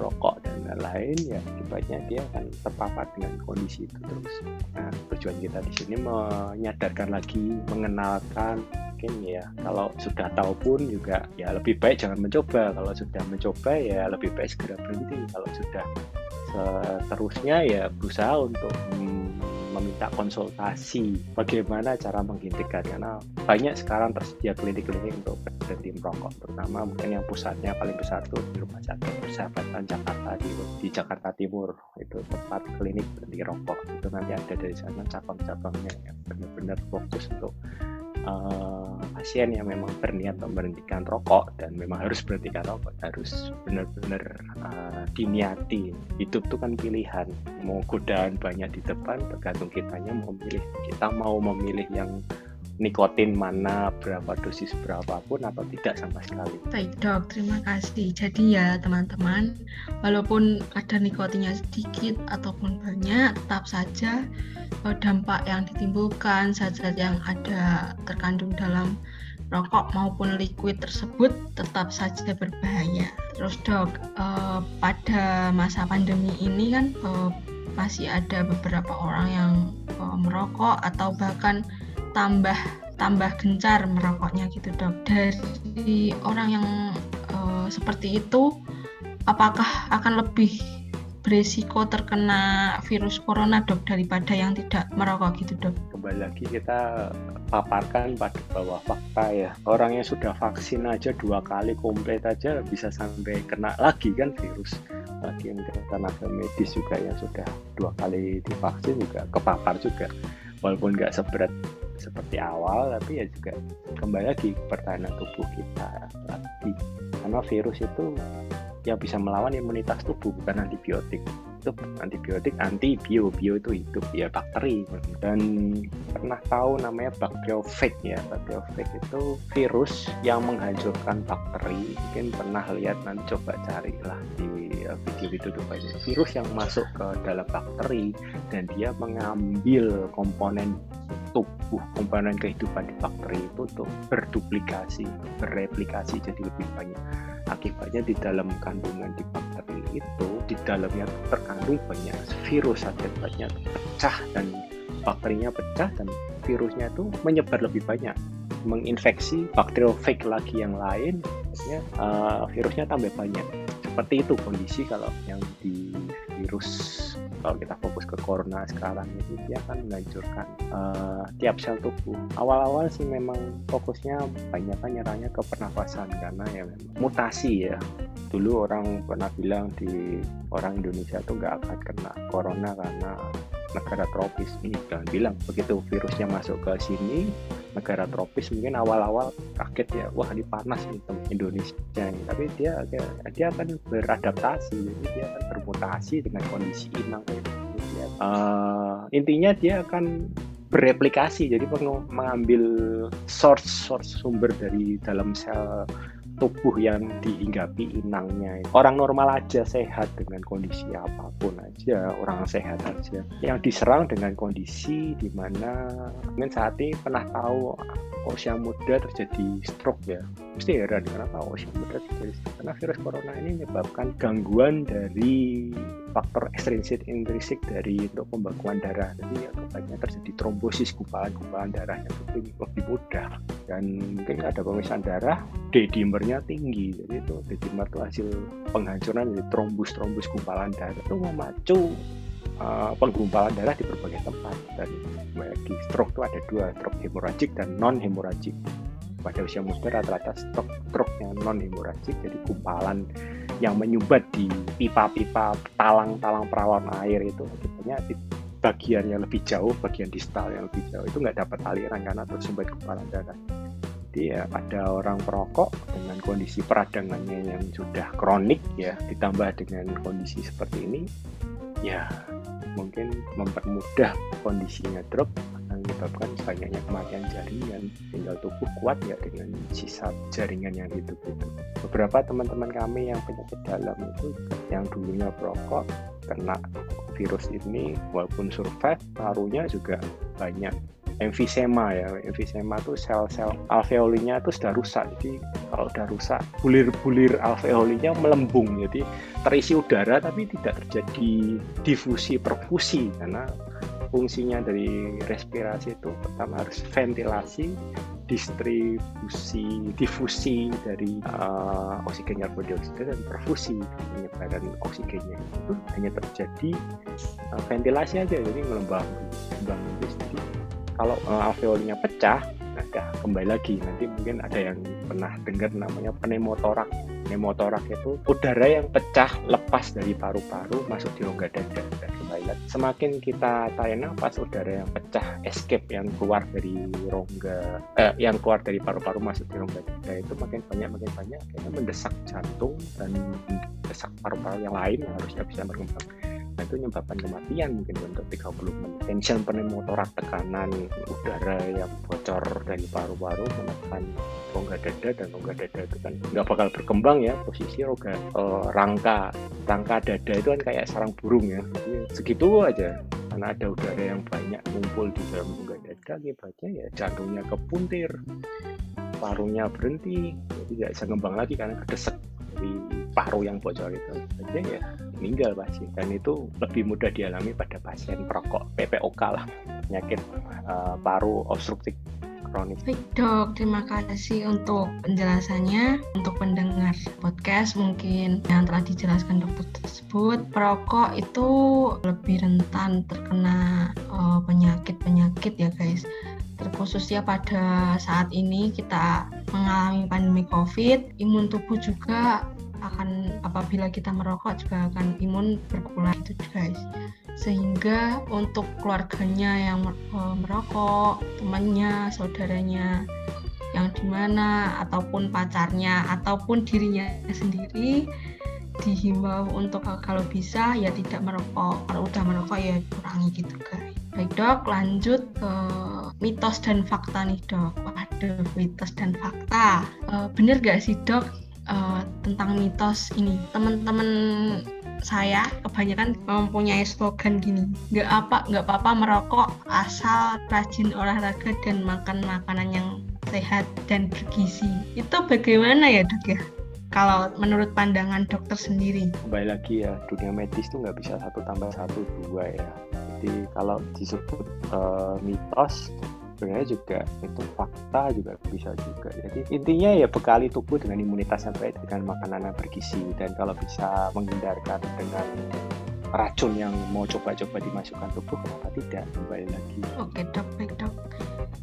merokok dan lain-lain ya akibatnya dia akan terpapar dengan kondisi itu terus. Nah tujuan kita di sini menyadarkan lagi, mengenalkan mungkin ya kalau sudah tahu pun juga ya lebih baik jangan mencoba. Kalau sudah mencoba ya lebih baik segera berhenti. Kalau sudah seterusnya ya berusaha untuk meminta konsultasi bagaimana cara menghentikan karena banyak sekarang tersedia klinik-klinik untuk berhenti merokok terutama mungkin yang pusatnya paling besar tuh di rumah sakit persahabatan Jakarta di, di Jakarta Timur itu tempat klinik berhenti rokok itu nanti ada dari sana cabang-cabangnya yang benar-benar fokus untuk uh, pasien yang memang berniat memberhentikan rokok dan memang harus berhentikan rokok harus benar-benar uh, diniati. Hidup itu kan pilihan mau godaan banyak di depan tergantung kitanya memilih kita mau memilih yang nikotin mana berapa dosis berapapun atau tidak sama sekali. Baik dok, terima kasih. Jadi ya teman-teman, walaupun ada nikotinnya sedikit ataupun banyak, tetap saja eh, dampak yang ditimbulkan zat-zat yang ada terkandung dalam rokok maupun liquid tersebut tetap saja berbahaya. Terus dok, eh, pada masa pandemi ini kan eh, masih ada beberapa orang yang merokok atau bahkan tambah tambah gencar merokoknya gitu dok. Dari orang yang uh, seperti itu apakah akan lebih beresiko terkena virus corona dok daripada yang tidak merokok gitu dok? Kembali lagi kita paparkan pada bahwa fakta ya. Orang yang sudah vaksin aja dua kali komplit aja bisa sampai kena lagi kan virus. Lagi yang tenaga medis juga yang sudah dua kali divaksin juga kepapar juga. Walaupun nggak seberat seperti awal tapi ya juga kembali lagi pertahanan tubuh kita lagi. Karena virus itu yang bisa melawan imunitas tubuh bukan antibiotik itu antibiotik anti bio bio itu hidup ya bakteri. Dan pernah tahu namanya bakteriofag ya. Bakteriofag itu virus yang menghancurkan bakteri. Mungkin pernah lihat nanti coba carilah di eh, video itu banyak virus yang masuk ke dalam bakteri dan dia mengambil komponen tubuh komponen kehidupan di bakteri itu untuk berduplikasi, bereplikasi jadi lebih banyak. Akibatnya di dalam kandungan di bakteri itu di dalamnya terkandung banyak virus akibatnya pecah dan bakterinya pecah dan virusnya itu menyebar lebih banyak. Menginfeksi bakteriofag lagi yang lain ya, uh, virusnya tambah banyak. Seperti itu kondisi kalau yang di virus kalau kita fokus ke corona sekarang itu dia akan menghancurkan uh, tiap sel tubuh. Awal-awal sih memang fokusnya banyak kan nyerangnya ke pernafasan karena ya memang mutasi ya. Dulu orang pernah bilang di orang Indonesia tuh nggak akan kena corona karena negara tropis ini jangan bilang begitu virusnya masuk ke sini negara tropis mungkin awal-awal kaget ya wah ini panas nih Indonesia ini tapi dia dia akan beradaptasi jadi dia akan bermutasi dengan kondisi inang gitu. uh, intinya dia akan bereplikasi jadi mengambil source source sumber dari dalam sel tubuh yang dihinggapi inangnya. Orang normal aja sehat dengan kondisi apa pun aja, orang sehat aja. Yang diserang dengan kondisi di mana mungkin saat ini pernah tahu usia muda terjadi stroke ya. Mesti heran kenapa usia muda terjadi stroke. Karena virus corona ini menyebabkan gangguan dari faktor ekstrinsik intrinsik dari untuk pembekuan darah. Jadi akibatnya terjadi trombosis gumpalan-gumpalan darahnya itu lebih mudah. Dan mungkin ada pemisahan darah D-dimernya tinggi. Jadi itu D-dimer itu hasil penghancuran dari trombus-trombus gumpalan darah. Itu memacu uh, penggumpalan darah di berbagai tempat. Dan bagi stroke itu ada dua stroke hemoragik dan non hemoragik pada usia muda rata-rata stroke stroke yang non hemoragik jadi gumpalan yang menyumbat di pipa-pipa talang-talang perawan air itu akibatnya bagian yang lebih jauh, bagian distal yang lebih jauh itu nggak dapat aliran karena tersumbat gumpalan darah. Jadi ya ada orang perokok dengan kondisi peradangannya yang sudah kronik ya ditambah dengan kondisi seperti ini ya mungkin mempermudah kondisinya drop menyebabkan banyaknya kematian jaringan tinggal tubuh kuat ya dengan sisa jaringan yang hidup itu. Beberapa teman-teman kami yang penyakit dalam itu yang dulunya perokok kena virus ini walaupun survive parunya juga banyak. Emfisema ya emfisema tuh sel-sel alveolinya tuh sudah rusak. Jadi kalau sudah rusak bulir-bulir alveolinya melembung. Jadi terisi udara tapi tidak terjadi difusi perfusi karena fungsinya dari respirasi itu pertama harus ventilasi distribusi difusi dari uh, oksigen karbon dioksida dan perfusi penyebaran oksigennya. Itu hanya terjadi uh, ventilasi aja jadi ngelembang ngembang jadi kalau uh, alveolnya pecah nah kembali lagi. Nanti mungkin ada yang pernah dengar namanya pneumotorak. Pneumotorak itu udara yang pecah lepas dari paru-paru masuk di rongga dada semakin kita tarik nafas udara yang pecah escape yang keluar dari rongga eh, yang keluar dari paru-paru masuk di rongga dada itu makin banyak makin banyak kayaknya mendesak jantung dan mendesak paru-paru yang lain yang harusnya bisa berkembang Nah, itu menyebabkan kematian mungkin untuk 30 menit. Tension pneumotorak tekanan udara yang bocor dari paru-paru menekan. Rongga dada dan rongga dada itu kan nggak bakal berkembang ya posisi rongga uh, rangka rangka dada itu kan kayak sarang burung ya. Jadi segitu aja. Karena ada udara yang banyak ngumpul di dalam rongga dada akibatnya ya jantungnya kepuntir parunya berhenti jadi nggak bisa ngembang lagi karena kedesek dari paru yang bocor itu aja ya meninggal pasti dan itu lebih mudah dialami pada pasien perokok PPOK lah penyakit uh, paru obstruktif kronis. Baik dok, terima kasih untuk penjelasannya. Untuk pendengar podcast mungkin yang telah dijelaskan dokter tersebut, perokok itu lebih rentan terkena eh, penyakit-penyakit ya guys. Terkhususnya pada saat ini kita mengalami pandemi COVID, imun tubuh juga akan apabila kita merokok juga akan imun berkurang itu guys. Sehingga untuk keluarganya yang eh, merokok temannya saudaranya yang di mana ataupun pacarnya ataupun dirinya sendiri dihimbau untuk kalau bisa ya tidak merokok. Kalau udah merokok ya kurangi gitu guys baik dok lanjut ke mitos dan fakta nih dok waduh mitos dan fakta e, bener gak sih dok uh, tentang mitos ini. Teman-teman saya kebanyakan mempunyai slogan gini, nggak apa nggak apa-apa merokok asal rajin olahraga dan makan makanan yang sehat dan bergizi. Itu bagaimana ya dok ya? Kalau menurut pandangan dokter sendiri? Kembali lagi ya, dunia medis itu nggak bisa satu tambah satu dua ya. Jadi kalau disebut uh, mitos, sebenarnya juga itu fakta juga bisa juga. Jadi intinya ya bekali tubuh dengan imunitas yang baik dengan makanan yang bergizi. Dan kalau bisa menghindarkan dengan racun yang mau coba-coba dimasukkan tubuh kenapa tidak? Kembali lagi. Oke dok. Baik dok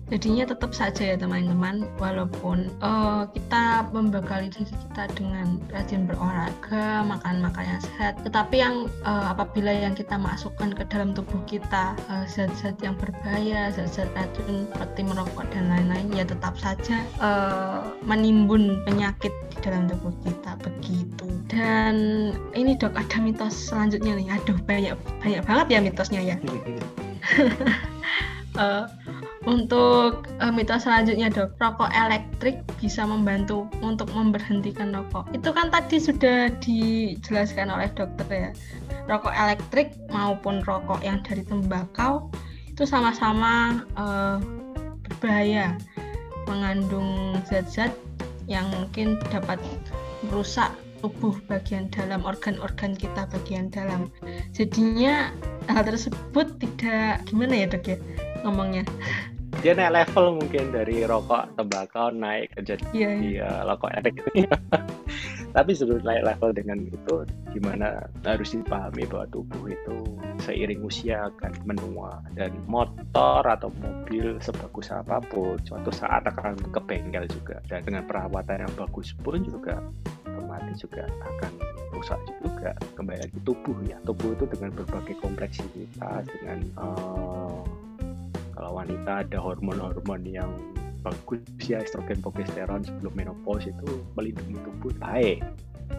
jadinya tetap saja ya teman-teman. Walaupun uh, kita membekali diri kita dengan rajin berolahraga makan makan yang sehat tetapi yang uh, apabila yang kita masukkan ke dalam tubuh kita uh, zat-zat yang berbahaya zat-zat racun seperti merokok dan lain-lain ya tetap saja uh, menimbun penyakit di dalam tubuh kita. Begitu. Dan ini dok ada mitos selanjutnya nih. Aduh banyak banyak banget ya mitosnya ya uh, untuk uh, mitos selanjutnya dok, rokok elektrik bisa membantu untuk memberhentikan rokok. Itu kan tadi sudah dijelaskan oleh dokter ya. Rokok elektrik maupun rokok yang dari tembakau itu sama-sama uh, berbahaya, mengandung zat-zat yang mungkin dapat merusak tubuh bagian dalam organ-organ kita bagian dalam. Jadinya hal tersebut tidak gimana ya dok ya ngomongnya. Dia naik level mungkin dari rokok tembakau naik ke jadi yeah, yeah. rokok elektrik tapi sebelum naik level dengan itu gimana harus dipahami bahwa tubuh itu seiring usia akan menua dan motor atau mobil sebagus apa pun suatu saat akan ke bengkel juga. Dan dengan perawatan yang bagus pun juga otomatis juga akan rusak juga. Kembali lagi tubuh ya tubuh itu dengan berbagai kompleksitas dengan uh, kalau wanita ada hormon-hormon yang bagus ya estrogen progesteron sebelum menopause itu melindungi tubuh. Baik.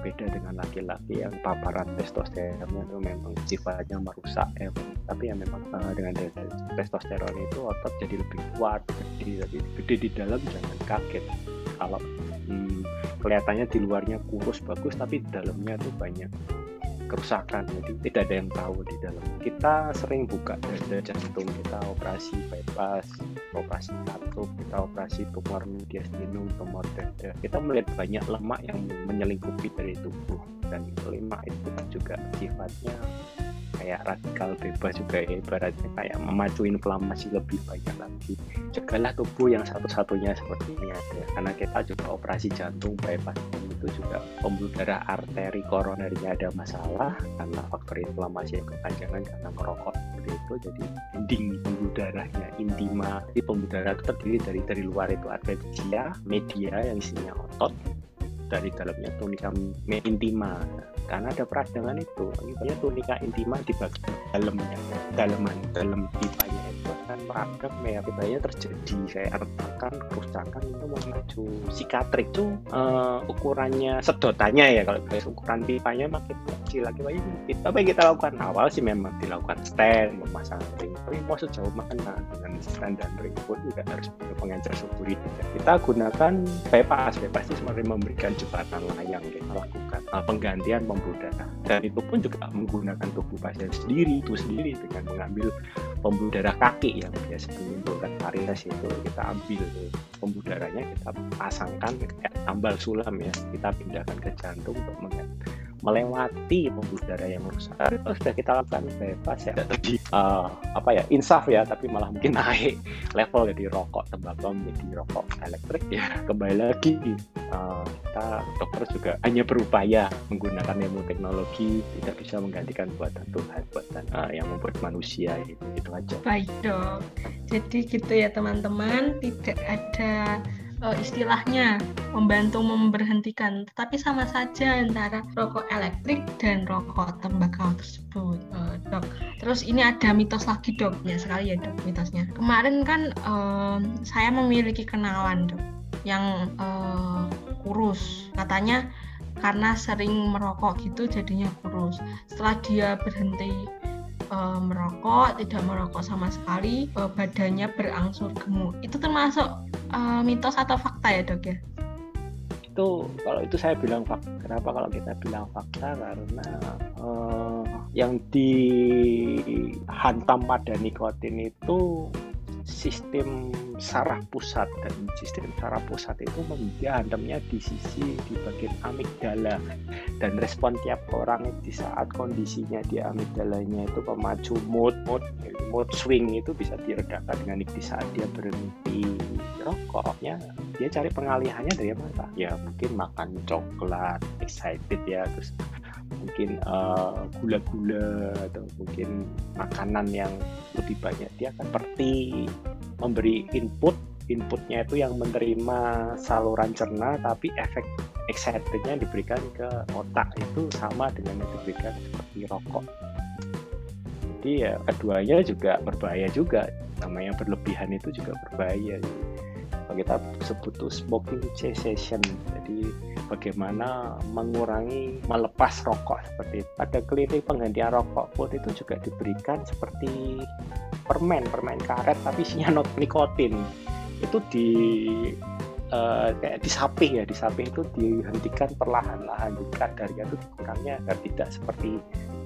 Beda dengan laki-laki yang paparan testosteronnya itu memang sifatnya merusak ya. Tapi yang memang uh, dengan testosteron itu otot jadi lebih kuat gede tapi gede di dalam jangan kaget. Kalau hmm, kelihatannya di luarnya kurus bagus tapi di dalamnya tuh banyak kerusakan jadi tidak ada yang tahu di dalam. Kita sering buka dada jantung kita operasi bypass operasi katup kita operasi tumor mediastinum tumor dada. Kita melihat banyak lemak yang menyelingkupi dari tubuh dan lemak itu juga sifatnya kayak radikal bebas juga ya ibaratnya kayak memacu inflamasi lebih banyak lagi. Cegahlah tubuh yang satu-satunya seperti ini ada karena kita juga operasi jantung bypass itu juga pembuluh darah arteri koronernya ada masalah karena faktor inflamasi yang kepanjangan karena merokok seperti itu. Jadi ending pembuluh darahnya intima jadi pembuluh darah itu terdiri dari dari luar itu adventitia media yang isinya otot dari dalamnya tunika intima. Karena ada peradangan itu misalnya tunika intima di bagian dalamnya dalaman dalam pipanya itu akan meradang ya terjadi kayak retakan kerusakan itu memacu sikatrik itu uh, ukurannya sedotannya ya kalau ukuran pipanya makin kecil lagi. Banyak apa yang kita lakukan? Awal sih memang dilakukan stand memasang ring. Tapi mau sejauh mana dengan stand dan ring pun juga harus punya pengencer suburi kita gunakan bypass bypass itu sebenarnya memberikan jembatan layang kita lakukan uh, penggantian pembuluh dan itu pun juga menggunakan tubuh pasien sendiri itu sendiri dengan mengambil pembuluh darah kaki yang biasa menimbulkan varies itu kita ambil pembuluh darahnya kita pasangkan kayak tambal sulam ya. Kita pindahkan ke jantung untuk melewati pembuluh darah yang rusak. Itu sudah kita lakukan bebas ya. Tadi uh, apa ya insaf ya, tapi malah mungkin naik level jadi rokok tembakau menjadi rokok elektrik ya kembali lagi. Uh, kita dokter juga hanya berupaya menggunakan ilmu teknologi tidak bisa menggantikan buatan Tuhan buatan uh, yang membuat manusia itu itu aja. Baik dok, jadi gitu ya teman-teman. Tidak ada uh, istilahnya membantu memberhentikan, tetapi sama saja antara rokok elektrik dan rokok tembakau tersebut, uh, dok. Terus ini ada mitos lagi dok, ya sekali ya dok mitosnya. Kemarin kan uh, saya memiliki kenalan dok yang uh, kurus, katanya karena sering merokok gitu jadinya kurus. Setelah dia berhenti uh, merokok, tidak merokok sama sekali, uh, badannya berangsur gemuk. Itu termasuk uh, mitos atau fakta ya dok ya? Itu kalau itu saya bilang fakta. Kenapa kalau kita bilang fakta? Karena uh, yang dihantam pada nikotin itu sistem saraf pusat dan sistem saraf pusat itu dihantamnya di sisi di bagian amigdala. Dan respon tiap orang di saat kondisinya di amigdalanya itu pemacu mood mood mood swing itu bisa diredakan dengan di saat dia berhenti rokoknya dia cari pengalihannya dari apa ya mungkin makan coklat excited ya terus mungkin eh, gula-gula uh, atau mungkin makanan yang lebih banyak dia akan seperti memberi input. Inputnya itu yang menerima saluran cerna tapi efek excitednya diberikan ke otak itu sama dengan yang diberikan seperti rokok. Jadi ya keduanya juga berbahaya juga. Namanya berlebihan itu juga berbahaya kita sebut smoking cessation jadi bagaimana mengurangi melepas rokok seperti itu. pada klinik penggantian rokok pun itu juga diberikan seperti permen permen karet tapi isinya not nikotin itu di uh, kayak disapih ya disapih itu dihentikan perlahan-lahan jadi kadarnya itu dikurangnya agar tidak seperti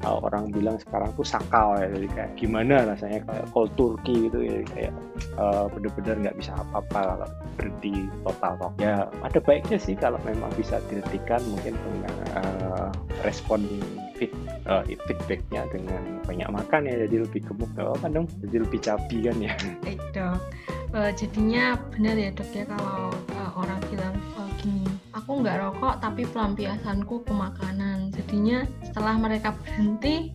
uh, orang bilang sekarang tuh sakal ya. Jadi kayak gimana rasanya kayak cold turkey gitu ya. Kayak uh, bener-bener nggak bisa apa-apa kalau berhenti total toh ya ada baiknya sih kalau memang bisa dihentikan mungkin dengan uh, respon fit, uh, feedbacknya dengan banyak makan ya. Jadi lebih gemuk oh, kan dong. Jadi lebih cabi kan ya. Itu uh, jadinya benar ya dok ya kalau orang bilang uh, gini aku nggak rokok tapi pelampiasanku ke makanan jadinya setelah mereka berhenti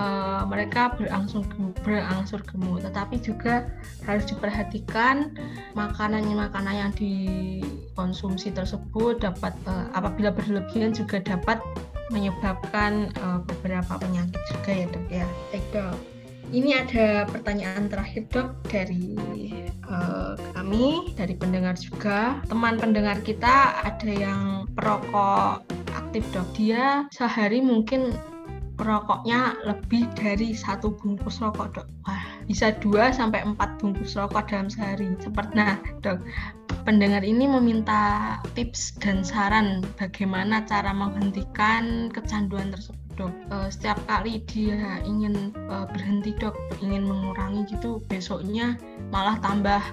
uh, mereka berangsur berangsur gemuk. Tetapi juga harus diperhatikan makanan makanan yang dikonsumsi tersebut dapat uh, apabila berlebihan juga dapat menyebabkan uh, beberapa penyakit juga ya dok ya. Baik ini ada pertanyaan terakhir dok dari uh, kami, dari pendengar juga. Teman pendengar kita ada yang perokok aktif dok. Dia sehari mungkin rokoknya lebih dari satu bungkus rokok dok. Wah, bisa dua sampai empat bungkus rokok dalam sehari. Seperti nah dok, pendengar ini meminta tips dan saran bagaimana cara menghentikan kecanduan tersebut dok. Uh, setiap kali dia ingin uh, berhenti dok ingin mengurangi gitu besoknya malah tambah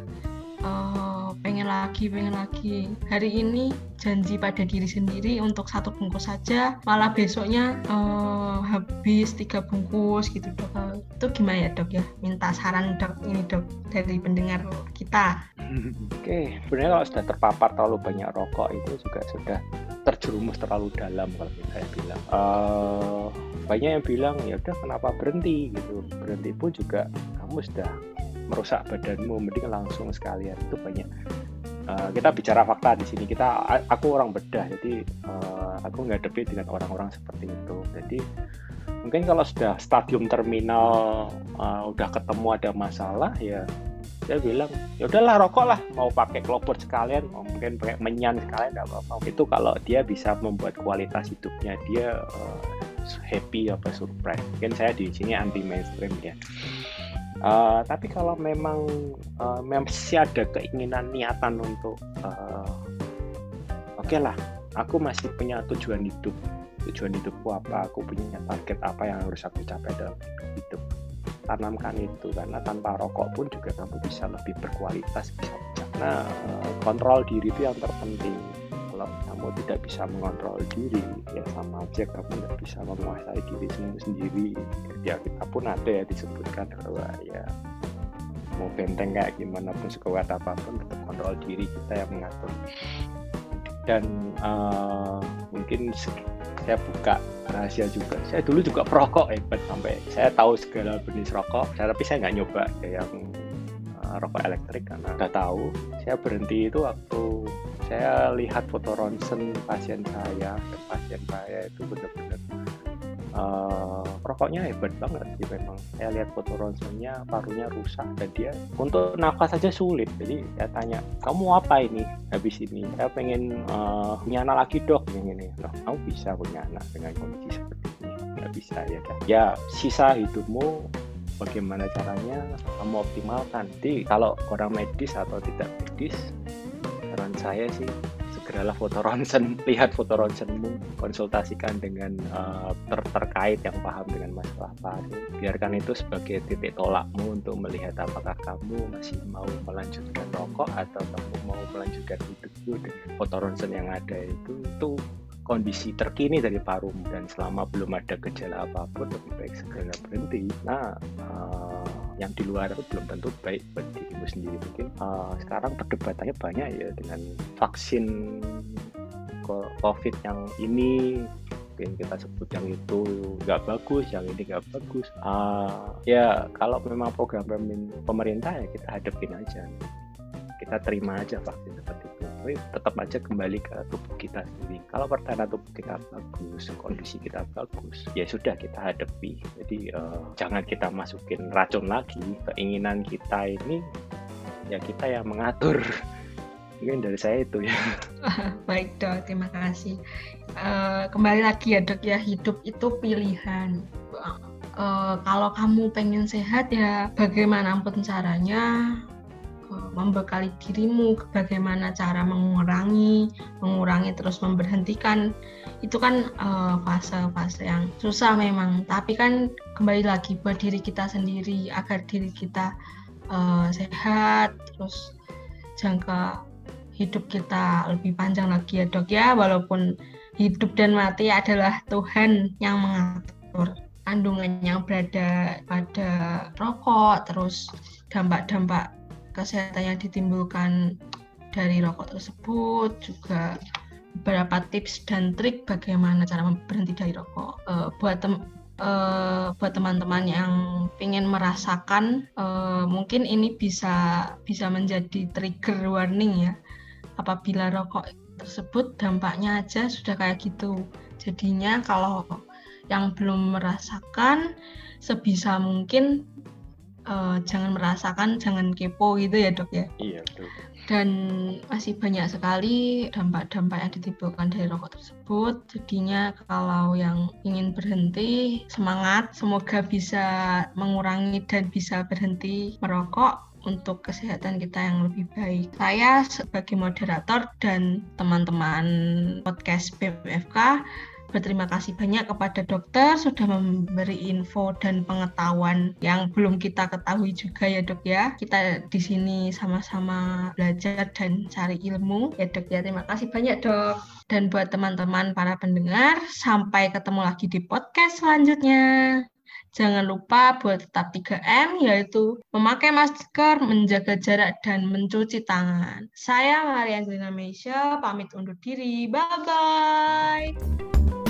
uh, pengen lagi pengen lagi. Hari ini janji pada diri sendiri untuk satu bungkus saja malah besoknya uh, habis tiga bungkus gitu dok. Uh, itu gimana ya dok ya? Minta saran dok ini dok dari pendengar kita. Oke okay. sebenarnya kalau sudah terpapar terlalu banyak rokok itu juga sudah terjerumus terlalu dalam kalau saya bilang. Uh, banyak yang bilang ya udah kenapa berhenti? Gitu. Berhenti pun juga kamu sudah merusak badanmu mending langsung sekalian. Itu banyak. Uh, kita bicara fakta di sini. Kita aku orang bedah jadi uh, aku nggak debit dengan orang-orang seperti itu. Jadi mungkin kalau sudah stadium terminal uh, udah ketemu ada masalah ya saya bilang ya udahlah rokok lah. Mau pakai klopot sekalian mau mungkin pakai menyan sekalian nggak apa-apa. Itu kalau dia bisa membuat kualitas hidupnya dia uh, happy apa surprise mungkin saya di sini anti mainstream ya Uh, tapi kalau memang uh, masih ada keinginan niatan untuk uh, oke okay lah, aku masih punya tujuan hidup. Tujuan hidupku apa? Aku punya target apa yang harus aku capai dalam hidup. Tanamkan itu karena tanpa rokok pun juga kamu bisa lebih berkualitas, bisa Nah, kontrol diri itu yang terpenting kalau kamu tidak bisa mengontrol diri ya sama aja kamu tidak bisa menguasai diri sendiri ya kita pun ada ya disebutkan bahwa ya mau benteng kayak gimana pun sekuat apa pun tetap kontrol diri kita yang mengatur. Dan uh, mungkin saya buka rahasia juga. Saya dulu juga perokok hebat sampai saya tahu segala jenis rokok saya, tapi saya nggak nyoba. Ya yang uh, rokok elektrik karena udah tahu. Saya berhenti itu waktu saya lihat foto ronsen pasien saya dan pasien saya itu benar-benar uh, rokoknya hebat banget sih memang. Saya lihat foto ronsennya parunya rusak dan dia untuk nafas saja sulit. Jadi saya tanya kamu apa ini habis ini? Saya pengen uh, punya anak lagi dok yang ini loh kamu bisa punya anak dengan kondisi seperti ini? Nggak bisa ya kan ya sisa hidupmu bagaimana caranya kamu optimalkan? Jadi kalau orang medis atau tidak medis saran saya sih segeralah foto ronsen lihat foto ronsenmu konsultasikan dengan uh, ter terkait yang paham dengan masalah paru biarkan itu sebagai titik tolakmu untuk melihat apakah kamu masih mau melanjutkan rokok atau kamu mau melanjutkan hidupmu dengan foto ronsen yang ada itu itu kondisi terkini dari paru dan selama belum ada gejala apa pun lebih baik segera berhenti. Nah uh, yang di luar itu belum tentu baik buat dirimu sendiri mungkin uh, sekarang perdebatannya banyak ya dengan vaksin COVID yang ini mungkin kita sebut yang itu nggak bagus, yang ini nggak bagus. Uh, ya kalau memang program pemerintah ya kita hadapin aja, kita terima aja vaksin seperti itu. Tapi tetap aja kembali ke tubuh kita sendiri. Kalau pertahanan tubuh kita bagus kondisi kita bagus ya sudah kita hadapi. Jadi uh, jangan kita masukin racun lagi. Keinginan kita ini ya kita yang mengatur. Mungkin dari saya itu ya. Baik dok. Terima kasih. Uh, kembali lagi ya dok ya. Hidup itu pilihan. Uh, kalau kamu pengen sehat ya bagaimanapun caranya membekali dirimu bagaimana cara mengurangi mengurangi terus memberhentikan. Itu kan uh, fase-fase yang susah memang. Tapi kan kembali lagi buat diri kita sendiri agar diri kita uh, sehat terus jangka hidup kita lebih panjang lagi ya dok ya. Walaupun hidup dan mati adalah Tuhan yang mengatur kandungan yang berada pada rokok terus dampak-dampak kesehatan yang ditimbulkan dari rokok tersebut juga beberapa tips dan trik bagaimana cara berhenti dari rokok. Uh, buat tem uh, buat teman-teman yang ingin merasakan uh, mungkin ini bisa bisa menjadi trigger warning ya. Apabila rokok tersebut dampaknya aja sudah kayak gitu. Jadinya kalau yang belum merasakan sebisa mungkin uh, jangan merasakan, jangan kepo gitu ya dok ya. Iya betul. Dan masih banyak sekali dampak-dampak yang ditimbulkan dari rokok tersebut. Jadinya kalau yang ingin berhenti semangat, semoga bisa mengurangi dan bisa berhenti merokok untuk kesehatan kita yang lebih baik. Saya sebagai moderator dan teman-teman podcast BMFK berterima kasih banyak kepada dokter sudah memberi info dan pengetahuan yang belum kita ketahui juga ya dok ya. Kita di sini sama-sama belajar dan cari ilmu ya dok ya. Terima kasih banyak dok. Dan buat teman-teman para pendengar, sampai ketemu lagi di podcast selanjutnya. Jangan lupa buat tetap 3M, yaitu memakai masker, menjaga jarak, dan mencuci tangan. Saya Maria Angelina Meisha, pamit undur diri. Bye-bye.